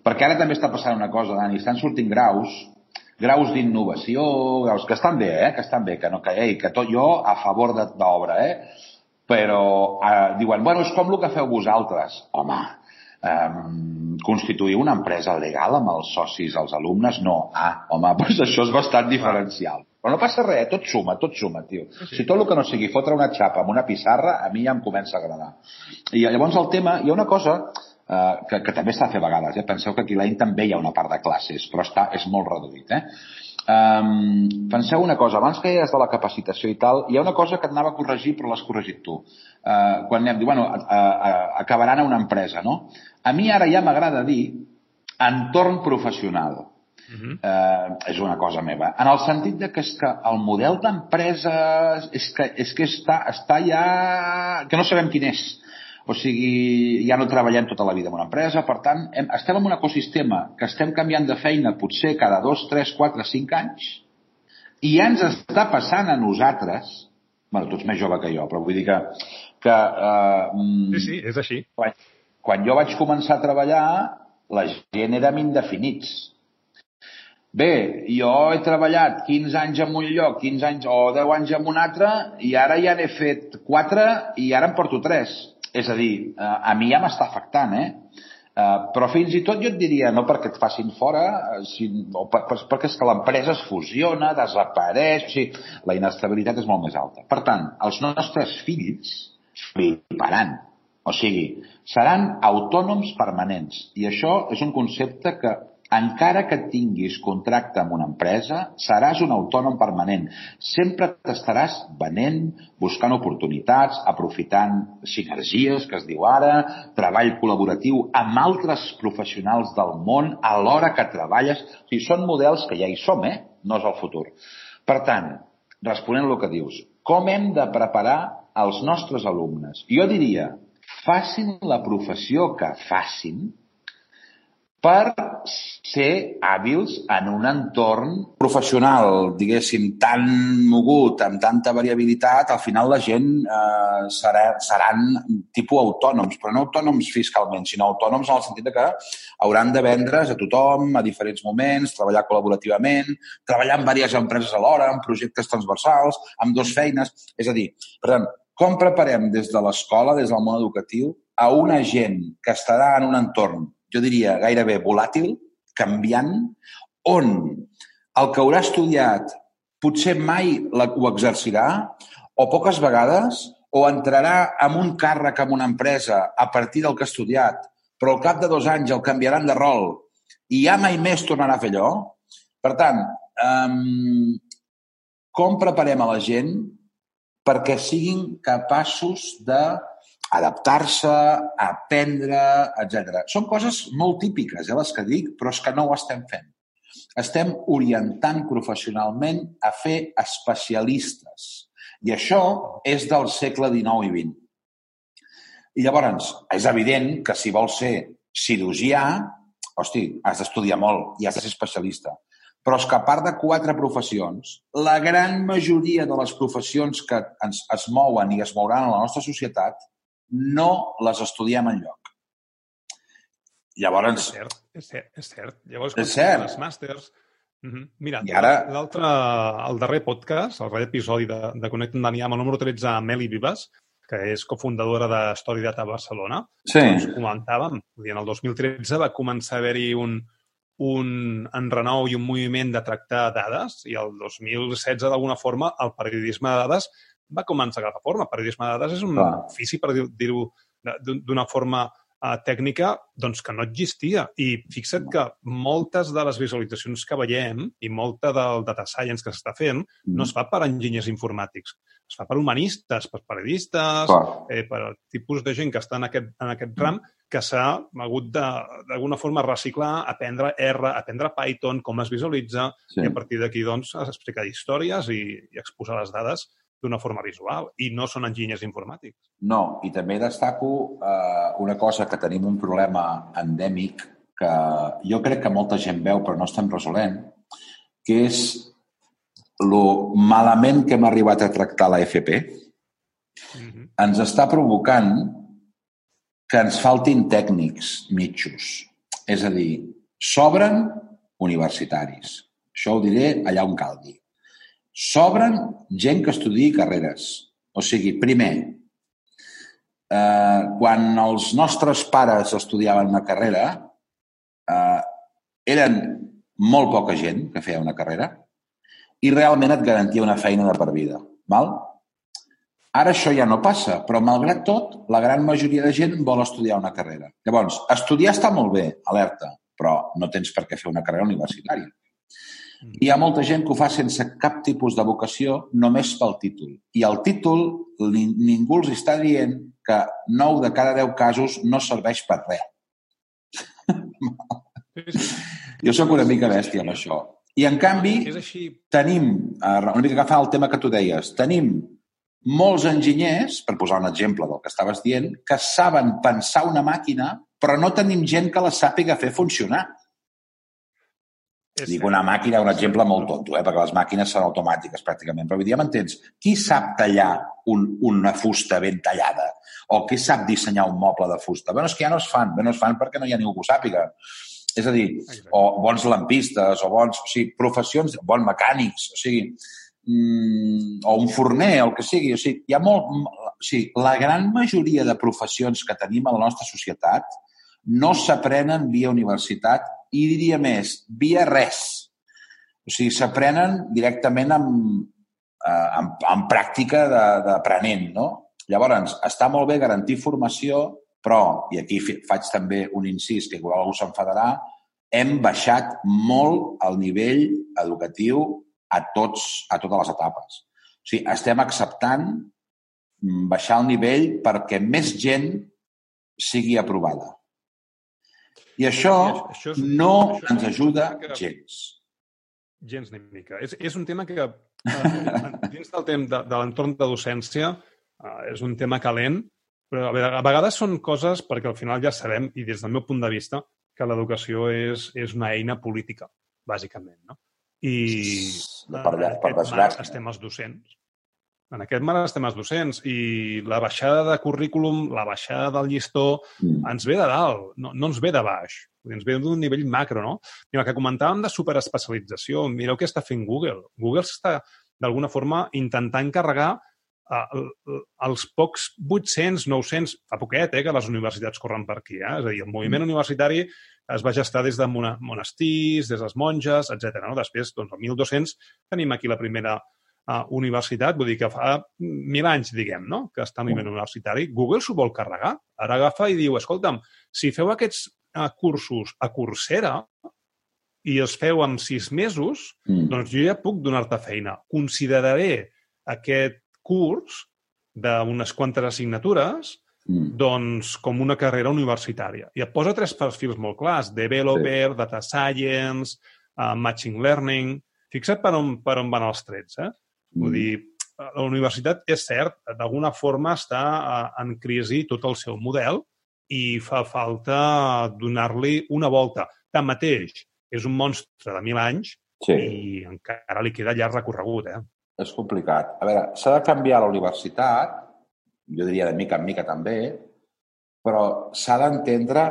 Perquè ara també està passant una cosa, Dani, estan sortint graus, graus d'innovació, graus que estan bé, eh? que estan bé, que no que, ei, que tot jo a favor d'obra, eh? però eh, diuen, bueno, és com el que feu vosaltres. Home, eh, constituir una empresa legal amb els socis, els alumnes, no. Ah, home, doncs això és bastant diferencial. Però no passa res, tot suma, tot suma, tio. Sí, sí. Si tot el que no sigui fotre una xapa amb una pissarra, a mi ja em comença a agradar. I llavors el tema, hi ha una cosa eh, que, que també s'ha de fer a vegades. Eh? Penseu que aquí l'any també hi ha una part de classes, però està, és molt reduït. Eh? Um, penseu una cosa, abans que deies de la capacitació i tal, hi ha una cosa que et anava a corregir però l'has corregit tu. Uh, quan anem, diu, bueno, uh, uh, acabaran a una empresa, no? A mi ara ja m'agrada dir entorn professional. Uh -huh. eh, és una cosa meva. En el sentit de que és que el model d'empresa és que, és que està, està ja... que no sabem quin és. O sigui, ja no treballem tota la vida en una empresa, per tant, hem, estem en un ecosistema que estem canviant de feina potser cada dos, tres, quatre, cinc anys, i ja ens està passant a nosaltres, bueno, tu ets més jove que jo, però vull dir que... que eh, sí, sí, és així. Quan, quan jo vaig començar a treballar, la gent érem indefinits Bé, jo he treballat 15 anys en un lloc, 15 anys o 10 anys en un altre, i ara ja n'he fet 4 i ara en porto 3. És a dir, eh, a mi ja m'està afectant, eh? Uh, però fins i tot jo et diria, no perquè et facin fora, uh, si, o per, per, perquè és que l'empresa es fusiona, desapareix, o sigui, la inestabilitat és molt més alta. Per tant, els nostres fills fliparan. O sigui, seran autònoms permanents. I això és un concepte que encara que tinguis contracte amb una empresa, seràs un autònom permanent. Sempre t'estaràs venent, buscant oportunitats, aprofitant sinergies, que es diu ara, treball col·laboratiu amb altres professionals del món a l'hora que treballes. O sigui, són models que ja hi som, eh? No és el futur. Per tant, responent al que dius, com hem de preparar els nostres alumnes? Jo diria, facin la professió que facin, per ser hàbils en un entorn professional, diguéssim, tan mogut, amb tanta variabilitat, al final la gent eh, serà, seran tipus autònoms, però no autònoms fiscalment, sinó autònoms en el sentit que hauran de vendre's a tothom a diferents moments, treballar col·laborativament, treballar en diverses empreses alhora, en projectes transversals, amb dos feines. És a dir, per tant, com preparem des de l'escola, des del món educatiu, a una gent que estarà en un entorn jo diria, gairebé volàtil, canviant, on el que haurà estudiat potser mai ho exercirà o poques vegades o entrarà en un càrrec en una empresa a partir del que ha estudiat, però al cap de dos anys el canviaran de rol i ja mai més tornarà a fer allò. Per tant, um, com preparem a la gent perquè siguin capaços de adaptar-se, aprendre, etc. Són coses molt típiques, eh, les que dic, però és que no ho estem fent. Estem orientant professionalment a fer especialistes. I això és del segle XIX i XX. I llavors, és evident que si vols ser cirurgià, hosti, has d'estudiar molt i has de ser especialista. Però és que a part de quatre professions, la gran majoria de les professions que ens, es mouen i es mouran a la nostra societat no les estudiem en lloc. Llavors... És cert, és cert. És cert. Llavors, és cert. les màsters, Mm -hmm. Mira, I ara... l'altre, el darrer podcast, el darrer episodi de, de Connecta amb Daniam, el número 13, amb Meli Vives, que és cofundadora de Story Data Barcelona, sí. doncs comentàvem, en el 2013 va començar a haver-hi un, un enrenou i un moviment de tractar dades i el 2016, d'alguna forma, el periodisme de dades va començar a agafar forma. Periodisme de dades és un Clar. ofici, per dir-ho d'una forma uh, tècnica doncs, que no existia. I fixa't que moltes de les visualitzacions que veiem i molta del data science que s'està fent no es fa per enginyers informàtics, es fa per humanistes, per periodistes, eh, per tipus de gent que està en aquest, en aquest ram que s'ha hagut de- d'alguna forma reciclar, aprendre R, aprendre Python, com es visualitza, Sí. i a partir d'aquí doncs, explicar històries i, i exposar les dades d'una forma visual. I no són enginyers informàtics. No, i també destaco eh, una cosa que tenim un problema endèmic que jo crec que molta gent veu però no estem resolent, que és lo malament que hem arribat a tractar la FP Mm -hmm. ens està provocant que ens faltin tècnics mitjos. És a dir, sobren universitaris. Això ho diré allà on calgui. Sobren gent que estudiï carreres. O sigui, primer, eh, quan els nostres pares estudiaven una carrera, eh, eren molt poca gent que feia una carrera i realment et garantia una feina de per vida. Val? Ara això ja no passa, però malgrat tot, la gran majoria de gent vol estudiar una carrera. Llavors, estudiar està molt bé, alerta, però no tens per què fer una carrera universitària. Hi ha molta gent que ho fa sense cap tipus de vocació, només pel títol. I el títol, ni, ningú els està dient que 9 de cada 10 casos no serveix per res. Jo sóc una mica bèstia amb això. I, en canvi, tenim, eh, una mica agafant el tema que tu deies, tenim molts enginyers, per posar un exemple del que estaves dient, que saben pensar una màquina, però no tenim gent que la sàpiga fer funcionar. És Dic una màquina, un exemple molt tonto, eh? perquè les màquines són automàtiques pràcticament, però ja m'entens? Qui sap tallar un, una fusta ben tallada? O qui sap dissenyar un moble de fusta? Bé, és que ja no es fan, bé, no es fan perquè no hi ha ningú que ho sàpiga. És a dir, Exacte. o bons lampistes, o bons, o sigui, professions, bons mecànics, o sigui, mm, o un forner, el que sigui. O sigui, hi ha molt... O sigui, la gran majoria de professions que tenim a la nostra societat no s'aprenen via universitat i diria més, via res. O sigui, s'aprenen directament amb, eh, amb, amb pràctica d'aprenent, no? Llavors, està molt bé garantir formació, però, i aquí faig també un incís que igual algú s'enfadarà, hem baixat molt el nivell educatiu a, tots, a totes les etapes. O sigui, estem acceptant mm, baixar el nivell perquè més gent sigui aprovada. I això Això és- no això ens ajuda que- gens. Gens ni mica. És, és un tema que, eh, dins del temps de, de l'entorn de docència, eh, és un tema calent, però a ve- a vegades són coses, perquè al final ja sabem, i des del meu punt de vista, que l'educació és, és una eina política, bàsicament. No? I per, en per aquest marc desgràcia. estem els docents. En aquest marc estem els docents i la baixada de currículum, la baixada del llistó, Mm. ens ve de dalt, no, no ens ve de baix. Ens ve d'un nivell macro, no? I el que comentàvem de superespecialització, mireu què està fent Google. Google està, d'alguna forma, intentant carregar eh, el- el- els pocs 800, 900, fa poquet, eh, que les universitats corren per aquí. Eh? És a dir, el moviment universitari es va gestar des de monestirs, des de les monges, etc. No? Després, doncs, el 1200, tenim aquí la primera uh, universitat, vull dir que fa mil anys, diguem, no? que està a nivell universitari. Google s'ho vol carregar. Ara agafa i diu, escolta'm, si feu aquests uh, cursos a Coursera i els feu en sis mesos, Mm. doncs jo ja puc donar-te feina. Consideraré aquest curs d'unes quantes assignatures Mm. doncs, com una carrera universitària. I et posa tres perfils molt clars, developer, sí. data science, uh, machine learning... Fixa't per on, per on van els trets, eh? Mm. Vull dir, la universitat, és cert, d'alguna forma està eh, en crisi tot el seu model i fa falta donar-li una volta. Tanmateix, és un monstre de mil anys Sí. i encara li queda llarg recorregut, eh? és complicat. A veure, s'ha de canviar la universitat, jo diria de mica en mica també, però s'ha d'entendre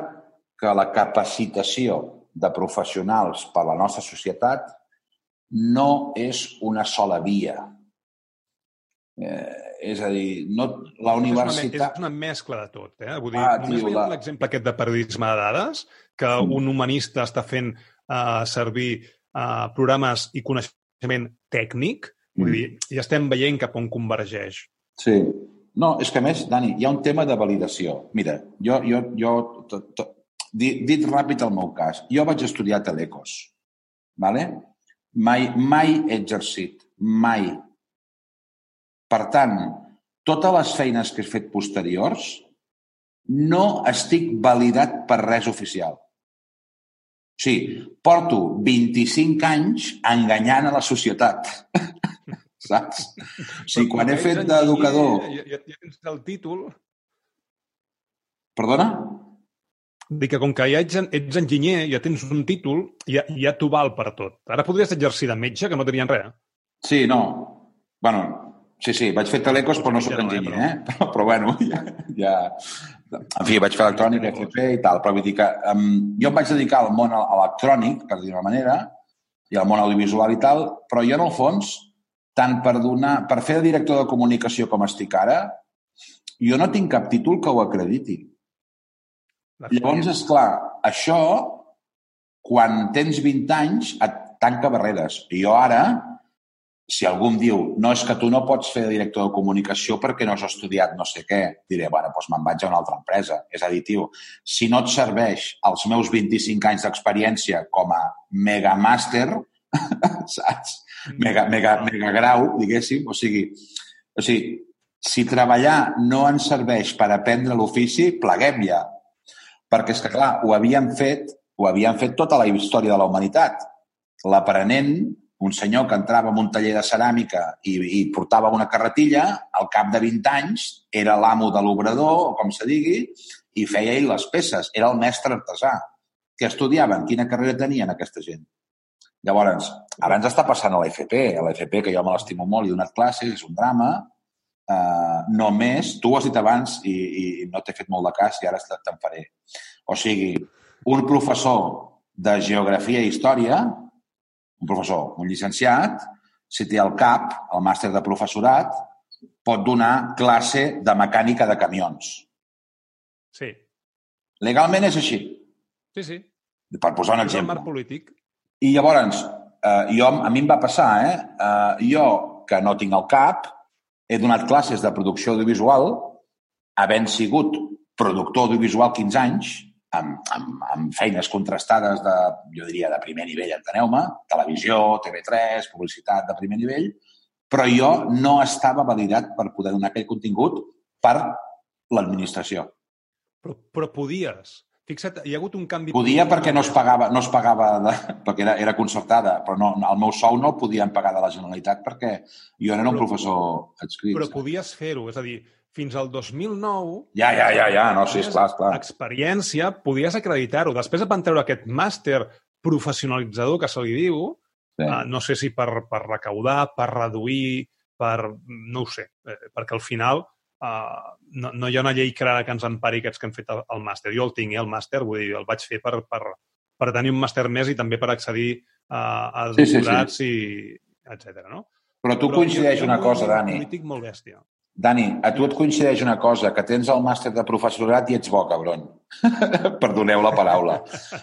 que la capacitació de professionals per a la nostra societat no és una sola via. Eh, és a dir, no, la universitat... És una, és una mescla de tot, eh? Vull dir, ah, només tio, la... l'exemple aquest de periodisme de dades, que mm. un humanista està fent uh, servir uh, programes i coneixement tècnic, mm. vull dir, ja estem veient cap on convergeix. Sí. No, és que a més, Dani, hi ha un tema de validació. Mira, jo, jo, jo to, to, dit, dit ràpid el meu cas, jo vaig estudiar telecos, ¿vale? Mai, mai he exercit, mai. Per tant, totes les feines que he fet posteriors no estic validat per res oficial. O sigui, porto 25 anys enganyant a la societat. Saps? O sigui, quan he fet d'educador... Ja, ja, ja tens el títol... Perdona? Dic que com que ja ets, ets enginyer, ja tens un títol, ja, ja t'ho val per tot. Ara podries exercir de metge, que no tenien res. Sí, no. bueno, sí, sí, vaig fer telecos, però no ja enginyer, eh? Però, però bueno, ja, ja... En fi, vaig fer electrònica, FP i tal, però vull dir que um, jo em vaig dedicar al món electrònic, per dir-ho manera, i al món audiovisual i tal, però jo, en el fons, tant per donar, per fer de director de comunicació com estic ara, jo no tinc cap títol que ho acrediti. Llavors, és clar, això, quan tens 20 anys, et tanca barreres. I jo ara, si algú em diu no, és que tu no pots fer de director de comunicació perquè no has estudiat no sé què, diré, bueno, doncs me'n vaig a una altra empresa. És a dir, tio, si no et serveix els meus 25 anys d'experiència com a mega màster, saps? Mega, mega, mega grau, diguéssim, o sigui, o sigui, si treballar no ens serveix per aprendre l'ofici, pleguem ja. Perquè és que, clar, ho havien fet, ho havien fet tota la història de la humanitat. L'aprenent un senyor que entrava en un taller de ceràmica i, i portava una carretilla, al cap de 20 anys era l'amo de l'obrador, o com se digui, i feia ell les peces. Era el mestre artesà. Què estudiaven? Quina carrera tenien aquesta gent? Llavors, ara ens està passant a l'FP. A l'FP, que jo me l'estimo molt i he donat classes, és un drama. Uh, només, tu ho has dit abans i, i no t'he fet molt de cas i ara te'n faré. O sigui, un professor de geografia i història un professor, un llicenciat, si té el CAP, el màster de professorat, pot donar classe de mecànica de camions. Sí. Legalment és així. Sí, sí. Per posar un exemple. És marc polític. I llavors, eh, jo, a mi em va passar, eh? eh? Jo, que no tinc el CAP, he donat classes de producció audiovisual, havent sigut productor audiovisual 15 anys, amb, amb, amb feines contrastades de, jo diria, de primer nivell, enteneu-me, televisió, TV3, publicitat de primer nivell, però jo no estava validat per poder donar aquell contingut per l'administració. Però, però podies. Fixa't, hi ha hagut un canvi... Podia perquè no es pagava, no es pagava de, perquè era, era concertada, però no, el meu sou no el podien pagar de la Generalitat perquè jo era un però, professor adscrit. Però podies fer-ho, és a dir, fins al 2009... Ja, ja, ja, ja, no, sí, esclar, esclar. Experiència, podies acreditar-ho. Després van treure aquest màster professionalitzador que se li diu, sí. uh, no sé si per, per recaudar, per reduir, per... no ho sé, eh, perquè al final uh, no, no hi ha una llei clara que ens empari aquests que han fet el, el màster. Jo el tinc, eh, el màster, vull dir, el vaig fer per, per, per tenir un màster més i també per accedir uh, a doctorats sí, sí, sí. i etc. no? Però tu Però coincideix una cosa, Dani. polític molt bèstia. Dani, a tu et coincideix una cosa, que tens el màster de professorat i ets bo, cabron. Perdoneu la paraula.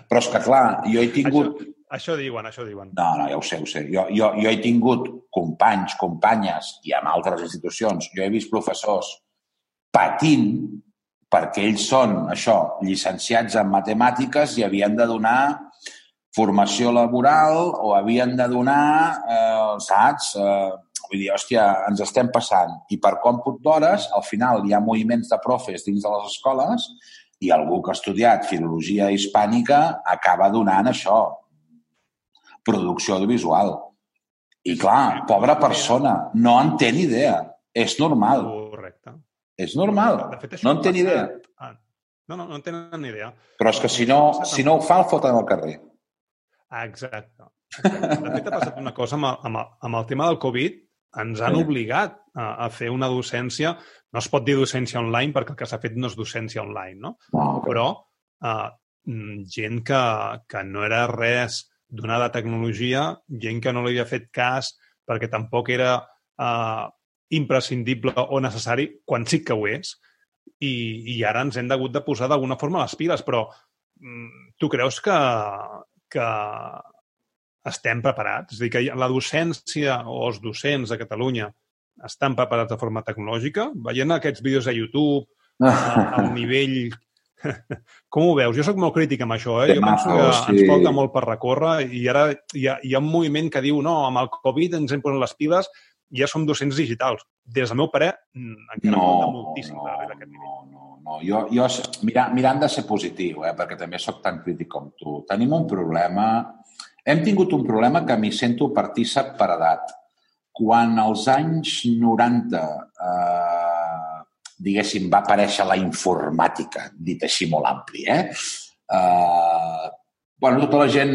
Però és que, clar, jo he tingut... Això, això diuen, això diuen. No, no, ja ho sé, ho sé. Jo, jo, jo he tingut companys, companyes i en altres institucions. Jo he vist professors patint perquè ells són, això, llicenciats en matemàtiques i havien de donar formació laboral o havien de donar, eh, saps, eh, Vull dir, hòstia, ens estem passant. I per còmput d'hores, al final hi ha moviments de profes dins de les escoles i algú que ha estudiat filologia hispànica acaba donant això, producció audiovisual. I clar, pobra persona, no en té ni idea. És normal. Correcte. És normal. De fet, no en té ni idea. Ah, no, no, no en tenen ni idea. Però és que si no, si no ho fa, el foten al carrer. Exacte. De fet, ha passat una cosa amb el, amb el, amb el tema del Covid, ens han sí. obligat a, a fer una docència, no es pot dir docència online perquè el que s'ha fet no és docència online, no? Oh, okay. Però uh, gent que, que no era res donada tecnologia, gent que no li havia fet cas perquè tampoc era uh, imprescindible o necessari, quan sí que ho és, i, i ara ens hem hagut de posar d'alguna forma les piles, però mm, tu creus que, que estem preparats? És a dir, que la docència o els docents de Catalunya estan preparats de forma tecnològica? Veient aquests vídeos a YouTube, al nivell... Com ho veus? Jo sóc molt crític amb això, eh? Jo penso que ens falta molt per recórrer i ara hi ha, hi ha un moviment que diu no, amb el Covid ens hem posat les piles ja som docents digitals. Des del meu parer, mm, encara no, falta moltíssim no, per arribar a aquest nivell. No, no, no. Jo, jo mirant, mirant de ser positiu, eh, perquè també sóc tan crític com tu, tenim un problema... Hem tingut un problema que m'hi sento partícip per edat. Quan als anys 90 eh, diguéssim, va aparèixer la informàtica, dit així molt ampli, eh? Uh, bueno, tota la gent,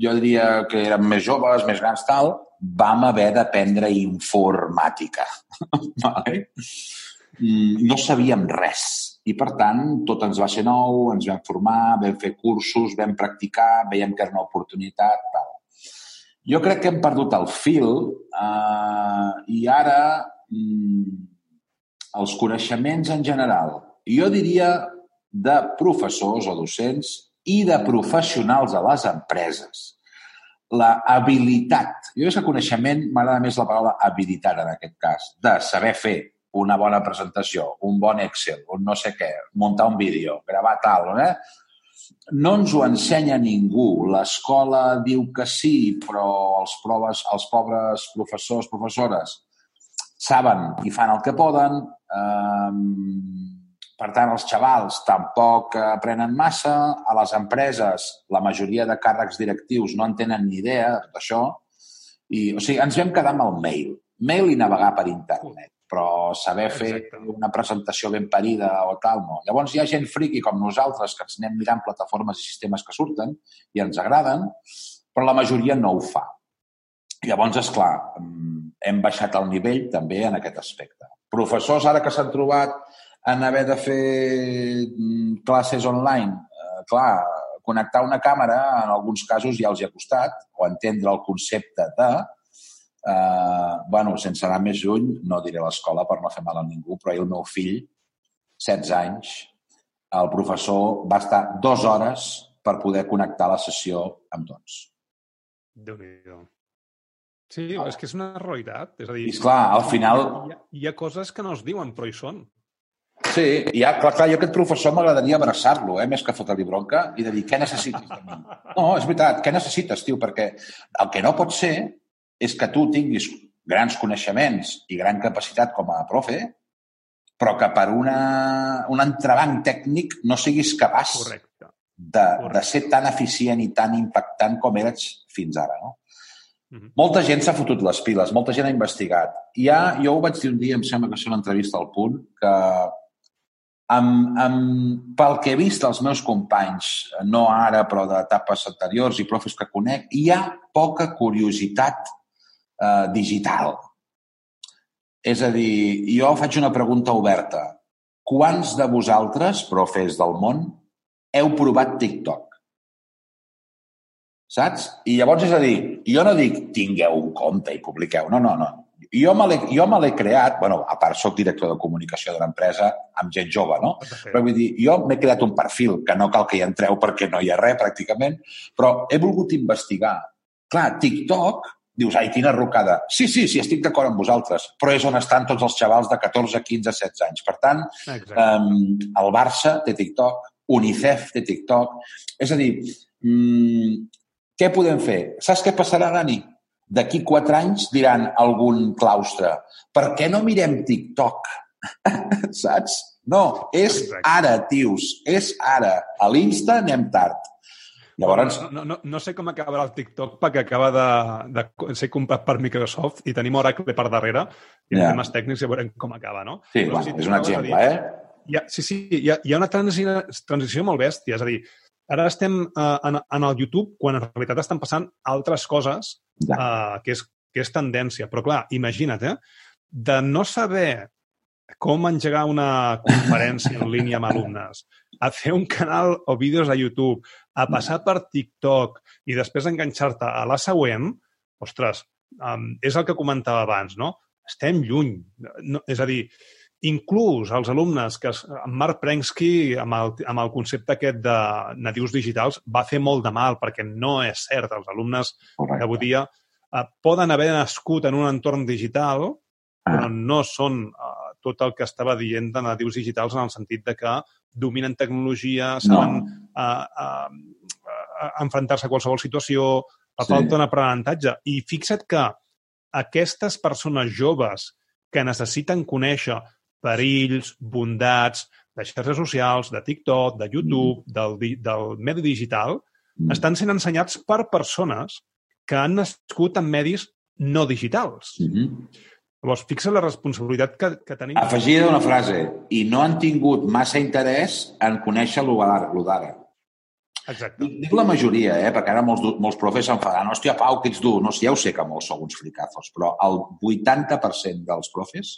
jo diria que érem més joves, més grans, tal, vam haver d'aprendre informàtica. vale? Mm, no sabíem res. I, per tant, tot ens va ser nou, ens vam formar, vam fer cursos, vam practicar, veiem que era una oportunitat, tal. Jo crec que hem perdut el fil eh, i ara mm, els coneixements en general, jo diria de professors o docents i de professionals a les empreses. La habilitat, jo és que coneixement m'agrada més la paraula habilitat en aquest cas, de saber fer una bona presentació, un bon Excel, un no sé què, muntar un vídeo, gravar tal, eh? No ens ho ensenya ningú. L'escola diu que sí, però els, proves, els pobres professors, professores, saben i fan el que poden. Eh, per tant, els xavals tampoc aprenen massa. A les empreses, la majoria de càrrecs directius no en tenen ni idea de tot això. I, o sigui, ens vam quedar amb el mail. Mail i navegar per internet però saber fer Exacte. una presentació ben parida o tal, no. Llavors hi ha gent friqui com nosaltres que ens anem mirant plataformes i sistemes que surten i ens agraden, però la majoria no ho fa. Llavors, és clar, hem baixat el nivell també en aquest aspecte. Professors, ara que s'han trobat en haver de fer mm, classes online, eh, clar, connectar una càmera en alguns casos ja els hi ha costat, o entendre el concepte de... Eh, bueno, sense anar més lluny, no diré l'escola per no fer mal a ningú, però el meu fill, 16 anys, el professor va estar dues hores per poder connectar la sessió amb tots. déu nhi Sí, ah. és que és una realitat. És a dir, I esclar, al final... Hi ha, hi ha coses que no es diuen, però hi són. Sí, i ja, clar, clar, jo aquest professor m'agradaria abraçar-lo, eh, més que fotre-li bronca, i de dir, què necessites de mi? No, és veritat, què necessites, tio? Perquè el que no pot ser és que tu tinguis grans coneixements i gran capacitat com a profe, però que per una, un entrebanc tècnic no siguis capaç Correcte. De, Correcte. de ser tan eficient i tan impactant com eres fins ara. No? -huh. Molta gent s'ha fotut les piles, molta gent ha investigat. I ha, jo ho vaig dir un dia, em sembla que és una entrevista al punt, que amb, amb, pel que he vist dels meus companys, no ara, però d'etapes anteriors i profes que conec, hi ha poca curiositat eh, digital. És a dir, jo faig una pregunta oberta. Quants de vosaltres, profes del món, heu provat TikTok? saps? I llavors, és a dir, jo no dic tingueu un compte i publiqueu, no, no, no. Jo me l'he creat, bueno, a part soc director de comunicació d'una empresa amb gent jove, no? Però vull dir, jo m'he creat un perfil que no cal que hi entreu perquè no hi ha res pràcticament, però he volgut investigar. Clar, TikTok, dius, ai, quina rocada. Sí, sí, sí, estic d'acord amb vosaltres, però és on estan tots els xavals de 14, 15, 16 anys. Per tant, um, el Barça té TikTok, UNICEF té TikTok. És a dir, um, què podem fer? Saps què passarà, Dani? D'aquí quatre anys diran algun claustre per què no mirem TikTok? Saps? No, és ara, tios, és ara. A l'Insta anem tard. Llavors... No, no, no sé com acabarà el TikTok perquè acaba de, de ser comprat per Microsoft i tenim Oracle per darrere i yeah. temes tècnics ja veurem com acaba, no? Sí, Però, bueno, si és un exemple, dir, eh? Hi ha, sí, sí, hi ha, hi ha una transició, transició molt bèstia. És a dir, ara estem uh, en, en el YouTube quan en realitat estan passant altres coses uh, que, és, que és tendència. Però clar, imagina't, eh? de no saber com engegar una conferència en línia amb alumnes, a fer un canal o vídeos a YouTube, a passar per TikTok i després enganxar-te a la següent, ostres, um, és el que comentava abans, no? Estem lluny. No, és a dir, inclús els alumnes que en Marc Prensky, amb el, amb el concepte aquest de nadius digitals, va fer molt de mal, perquè no és cert. Els alumnes Correcte. avui dia eh, poden haver nascut en un entorn digital, però ah. no són eh, tot el que estava dient de nadius digitals en el sentit de que dominen tecnologia, saben no. eh, eh, eh, enfrontar-se a qualsevol situació, fa sí. falta un aprenentatge. I fixa't que aquestes persones joves que necessiten conèixer perills, bondats de xarxes socials, de TikTok, de YouTube, mm. del, del medi digital, mm. estan sent ensenyats per persones que han nascut en medis no digitals. Mm -hmm. Llavors, fixa la responsabilitat que, que tenim. Afegida una frase. I no han tingut massa interès en conèixer lo d'ara. Exacte. Dic la majoria, eh? perquè ara molts, molts profes s'enfadaran. Hòstia, Pau, que ets dur. No, ja ho sé que molts sou uns fricazos, però el 80% dels profes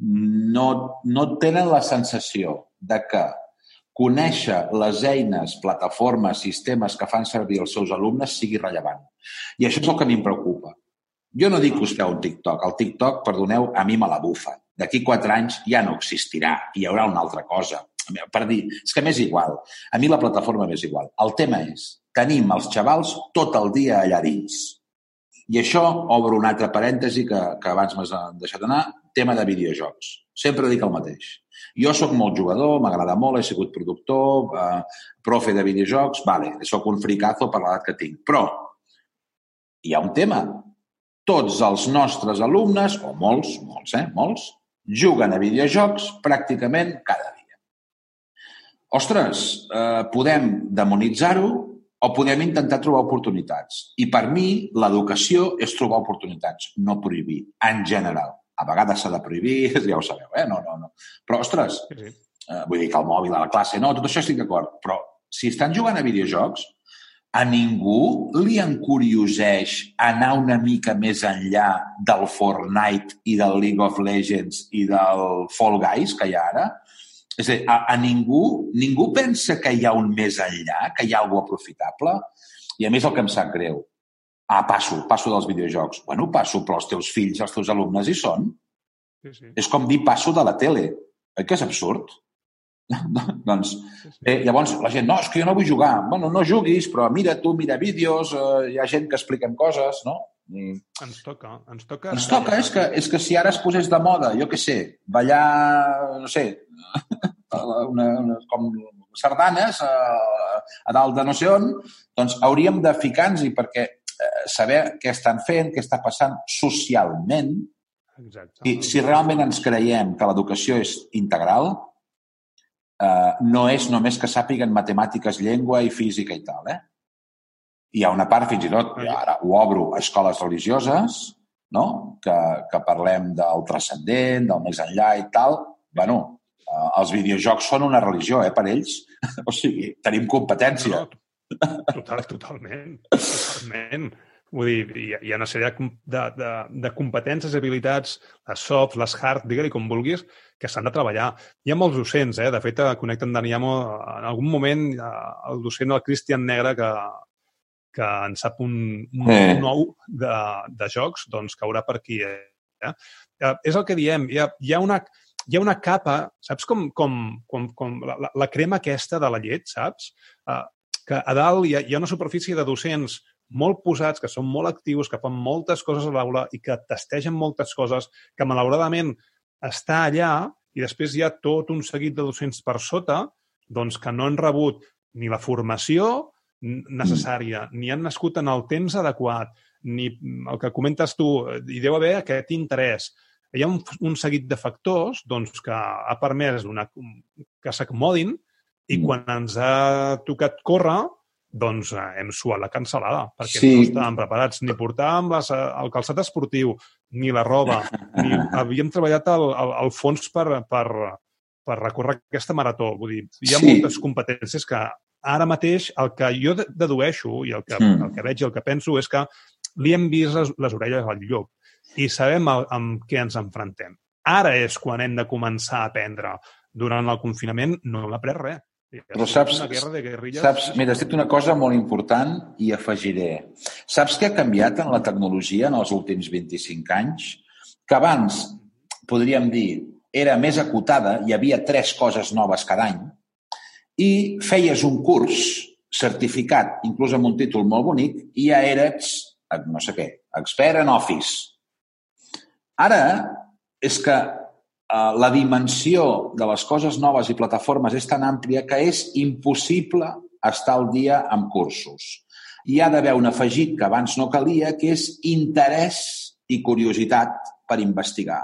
no, no tenen la sensació de que conèixer les eines, plataformes, sistemes que fan servir els seus alumnes sigui rellevant. I això és el que a mi em preocupa. Jo no dic que us feu un TikTok. El TikTok, perdoneu, a mi me la bufa. D'aquí quatre anys ja no existirà. Hi haurà una altra cosa per dir, és que m'és igual. A mi la plataforma m'és igual. El tema és, tenim els xavals tot el dia allà dins. I això obro un altre parèntesi que, que abans m'has deixat anar, tema de videojocs. Sempre dic el mateix. Jo sóc molt jugador, m'agrada molt, he sigut productor, eh, profe de videojocs, vale, sóc un fricazo per l'edat que tinc. Però hi ha un tema. Tots els nostres alumnes, o molts, molts, eh, molts, juguen a videojocs pràcticament cada dia ostres, eh, podem demonitzar-ho o podem intentar trobar oportunitats. I per mi, l'educació és trobar oportunitats, no prohibir, en general. A vegades s'ha de prohibir, ja ho sabeu, eh? No, no, no. Però, ostres, sí. eh, vull dir que el mòbil a la classe, no, tot això estic d'acord, però si estan jugant a videojocs, a ningú li encurioseix anar una mica més enllà del Fortnite i del League of Legends i del Fall Guys que hi ha ara? És a dir, a, a ningú, ningú pensa que hi ha un més enllà, que hi ha alguna aprofitable. I a més el que em sap greu. Ah, passo, passo dels videojocs. Bueno, passo, però els teus fills, els teus alumnes hi són. Sí, sí. És com dir passo de la tele. Oi que és absurd? doncs. Eh, llavors la gent, no, és que jo no vull jugar. Bueno, no juguis, però mira tu, mira vídeos, eh, hi ha gent que expliquen coses, no? I... Ens toca, ens toca... Ens toca, és que, és que si ara es posés de moda, jo què sé, ballar, no sé, una, una, com sardanes a, a dalt de no sé on, doncs hauríem de ficar-nos-hi perquè eh, saber què estan fent, què està passant socialment. Exacte. I si realment ens creiem que l'educació és integral, eh, no és només que sàpiguen matemàtiques, llengua i física i tal, eh? Hi ha una part, fins i tot, ara ho obro a escoles religioses, no? que, que parlem del transcendent, del més enllà i tal. bueno, eh, els videojocs són una religió, eh, per ells. o sigui, tenim competència. No, total, totalment. Totalment. Vull dir, hi ha, hi ha una sèrie de, de, de competències habilitats, les soft, les hard, digue-li com vulguis, que s'han de treballar. Hi ha molts docents, eh? De fet, a Connecten Daniamo, en algun moment, el docent, el Cristian Negre, que, que en sap un, un eh. nou de, de jocs, doncs caurà per aquí. Eh? Eh, és el que diem, hi ha, hi ha una hi ha una capa, saps com, com, com, com la, la crema aquesta de la llet, saps? Uh, que a dalt hi ha, hi ha una superfície de docents molt posats, que són molt actius, que fan moltes coses a l'aula i que testegen moltes coses, que malauradament està allà i després hi ha tot un seguit de docents per sota doncs que no han rebut ni la formació necessària, ni han nascut en el temps adequat, ni el que comentes tu, hi deu haver aquest interès. Hi ha un, un seguit de factors doncs, que ha permès una, que s'acomodin i mm. quan ens ha tocat córrer, doncs eh, hem suat la cancel·lada, perquè sí. no estàvem preparats ni portàvem les, eh, el calçat esportiu, ni la roba, ni havíem treballat al, al, al fons per, per, per recórrer aquesta marató. Vull dir, hi ha sí. moltes competències que ara mateix el que jo dedueixo i el que, mm. el que veig i el que penso és que li hem vist les, les orelles al llop i sabem el, amb què ens enfrontem. ara és quan hem de començar a aprendre. Durant el confinament no hem après res. Però saps, una guerra de guerrilles... saps, mira, has dit una cosa molt important i afegiré. Saps què ha canviat en la tecnologia en els últims 25 anys? Que abans, podríem dir, era més acotada, hi havia tres coses noves cada any, i feies un curs certificat, inclús amb un títol molt bonic, i ja eres, no sé què, expert en Office. Ara és que la dimensió de les coses noves i plataformes és tan àmplia que és impossible estar al dia amb cursos. Hi ha d'haver un afegit que abans no calia, que és interès i curiositat per investigar.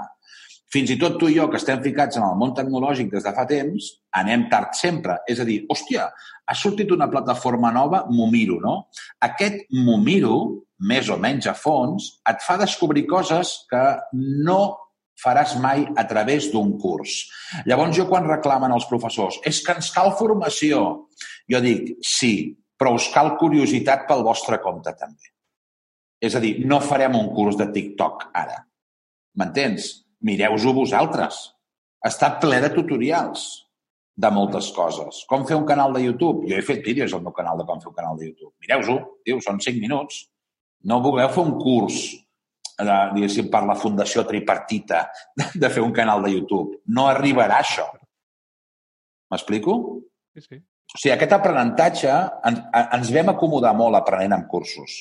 Fins i tot tu i jo, que estem ficats en el món tecnològic des de fa temps, anem tard sempre. És a dir, hòstia, ha sortit una plataforma nova, m'ho miro, no? Aquest m'ho miro, més o menys a fons, et fa descobrir coses que no faràs mai a través d'un curs. Llavors, jo quan reclamen els professors és que ens cal formació, jo dic, sí, però us cal curiositat pel vostre compte, també. És a dir, no farem un curs de TikTok ara. M'entens? Mireu-ho vosaltres. Està ple de tutorials de moltes coses. Com fer un canal de YouTube? Jo he fet vídeos al meu canal de com fer un canal de YouTube. Mireu-ho, diu, són 5 minuts. No vulgueu fer un curs diguéssim, per la Fundació Tripartita de fer un canal de YouTube. No arribarà això. M'explico? Sí, sí. O sigui, aquest aprenentatge en, ens vam acomodar molt aprenent amb cursos.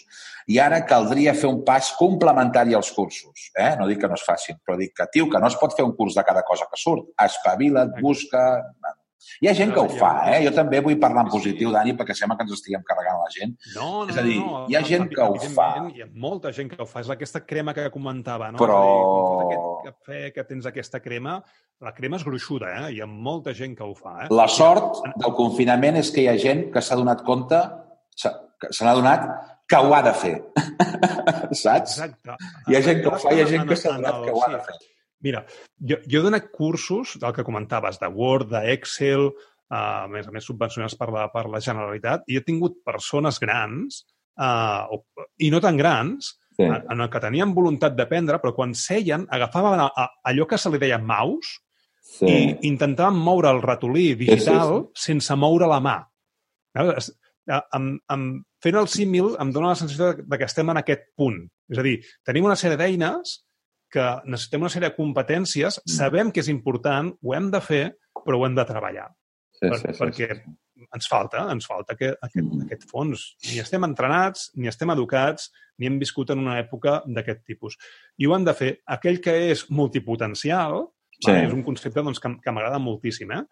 I ara caldria fer un pas complementari als cursos. Eh? No dic que no es facin, però dic que, tio, que no es pot fer un curs de cada cosa que surt. Espavila't, busca... Hi ha gent que ho fa, eh? Jo també vull parlar en positiu, Dani, perquè sembla que ens estiguem carregant la gent. No, no, és a dir, no, hi ha gent que ho fa. Hi ha molta gent que ho fa. És aquesta crema que comentava, no? Però... Aquest cafè que tens aquesta crema, la crema és gruixuda, eh? Hi ha molta gent que ho fa, eh? La sort del confinament és que hi ha gent que s'ha donat compte, se n'ha donat que ho ha de fer. Saps? Exacte. Hi ha gent que ho fa, hi ha gent que s'ha donat que ho ha de fer. Mira, jo, jo he donat cursos del que comentaves, de Word, d'Excel, uh, a més a més subvencionats per la, per la Generalitat, i he tingut persones grans, uh, o, i no tan grans, sí. en, en el que tenien voluntat d'aprendre, però quan seien agafaven a, a, allò que se li deia mouse sí. i intentaven moure el ratolí digital sí, sí, sí. sense moure la mà. Amb, amb, fent el símil em dóna la sensació de, de que estem en aquest punt. És a dir, tenim una sèrie d'eines que necessitem una sèrie de competències, mm. sabem que és important, ho hem de fer, però ho hem de treballar. Sí, per, sí, sí, perquè sí. ens falta, ens falta aquest, aquest, mm. aquest fons. Ni estem entrenats, ni estem educats, ni hem viscut en una època d'aquest tipus. I ho hem de fer. Aquell que és multipotencial, sí. va, és un concepte doncs, que, que m'agrada moltíssim, eh?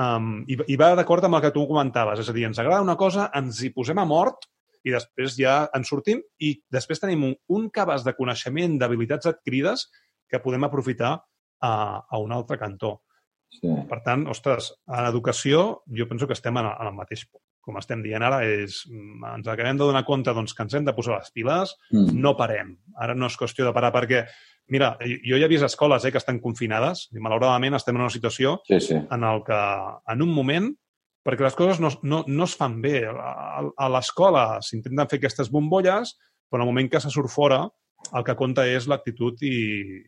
Um, i, I va d'acord amb el que tu comentaves. És a dir, ens agrada una cosa, ens hi posem a mort i després ja en sortim i després tenim un, un cabàs de coneixement, d'habilitats adquirides que podem aprofitar a, a un altre cantó. Sí. Per tant, ostres, a l'educació jo penso que estem en, en el mateix punt. Com estem dient ara, és, ens acabem de donar compte doncs, que ens hem de posar les piles, mm. no parem. Ara no és qüestió de parar perquè Mira, jo ja he vist escoles eh, que estan confinades i malauradament estem en una situació sí, sí. en el que en un moment perquè les coses no, no, no es fan bé. A, a l'escola s'intenten fer aquestes bombolles, però en el moment que se surt fora, el que compta és l'actitud i,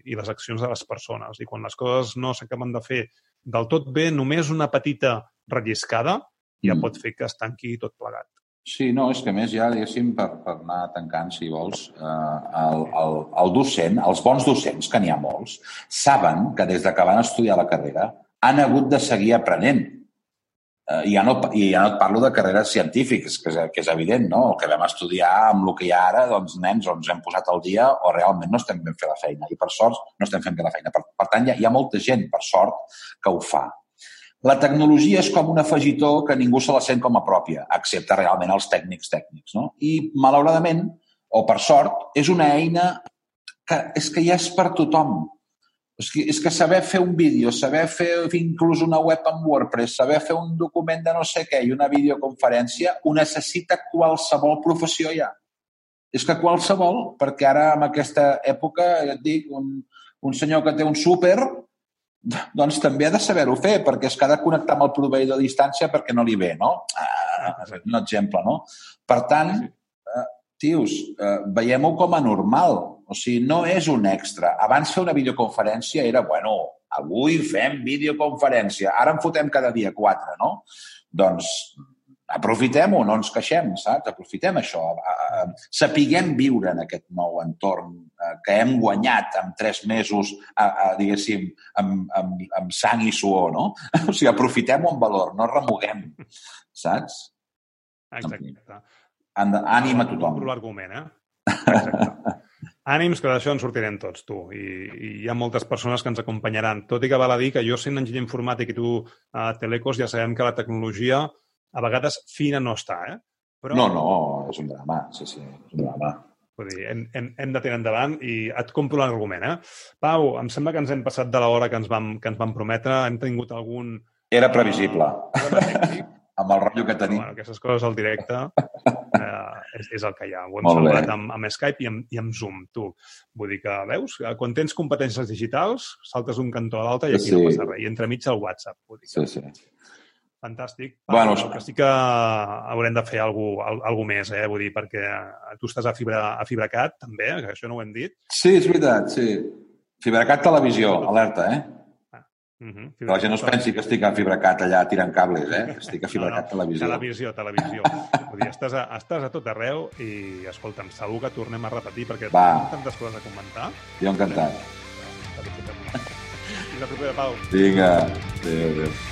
i les accions de les persones. I quan les coses no s'acaben de fer del tot bé, només una petita relliscada ja mm. pot fer que es tanqui tot plegat. Sí, no, és que més ja, diguéssim, per, per anar tancant, si vols, eh, el, el, el docent, els bons docents, que n'hi ha molts, saben que des de que van estudiar la carrera han hagut de seguir aprenent eh, ja no, i ja no et parlo de carreres científiques, que és, que és evident, no? El que vam estudiar amb el que hi ha ara, doncs, nens, o ens hem posat al dia o realment no estem ben fer la feina. I per sort no estem fent bé la feina. Per, per tant, hi ha, hi ha molta gent, per sort, que ho fa. La tecnologia és com un afegitó que ningú se la sent com a pròpia, excepte realment els tècnics tècnics. No? I, malauradament, o per sort, és una eina que és que ja és per tothom. És que, és que saber fer un vídeo, saber fer inclús una web amb WordPress, saber fer un document de no sé què i una videoconferència, ho necessita qualsevol professió ja. És que qualsevol, perquè ara en aquesta època, ja et dic, un, un senyor que té un súper, doncs també ha de saber-ho fer, perquè es que ha de connectar amb el proveïdor a distància perquè no li ve, no? Ah, un exemple, no? Per tant, eh, tios, eh, veiem-ho com a normal. O sigui, no és un extra. Abans fer una videoconferència era, bueno, avui fem videoconferència, ara en fotem cada dia quatre, no? Doncs aprofitem-ho, no ens queixem, saps? Aprofitem això. Sapiguem viure en aquest nou entorn eh, que hem guanyat en tres mesos, a, a, diguéssim, amb, amb, amb sang i suor, no? O sigui, aprofitem-ho amb valor, no remuguem, saps? Exacte. Ànim a tothom. l'argument, eh? Exacte. Ànims, que d'això en sortirem tots, tu. I, I hi ha moltes persones que ens acompanyaran. Tot i que val a dir que jo, sent enginyer informàtic i tu a Telecos, ja sabem que la tecnologia a vegades fina no està, eh? Però... No, no, és un drama, sí, sí, és un drama. Vull dir, hem, hem, hem de tirar endavant i et compro l'argument, eh? Pau, em sembla que ens hem passat de l'hora que, ens vam, que ens vam prometre. Hem tingut algun... Era previsible. Uh, amb el rotllo que tenim. Bueno, aquestes coses al directe eh, és, és el que hi ha. Ho hem Molt salvat amb, amb Skype i amb, i amb Zoom, tu. Vull dir que, veus, quan tens competències digitals, saltes un cantó a l'altre i aquí sí. no passa res. I entremig el WhatsApp. Vull dir que... Sí, sí. Fantàstic. Bueno, el que sí que haurem de fer alguna cosa, més, eh? Vull dir, perquè tu estàs a, Fibra, a FibraCat, també, que això no ho hem dit. Sí, és veritat, sí. FibraCat Televisió, alerta, eh? Uh -huh. Que la gent no es pensi que estic a FibraCat allà tirant cables, eh? Estic a FibraCat no, no. Televisió. Televisió, televisió. Vull dir, estàs a, estàs a tot arreu i, escolta'm, segur que tornem a repetir perquè Va. tantes coses a comentar. Jo encantat. Fins la propera, Pau. Vinga. Adéu, adéu.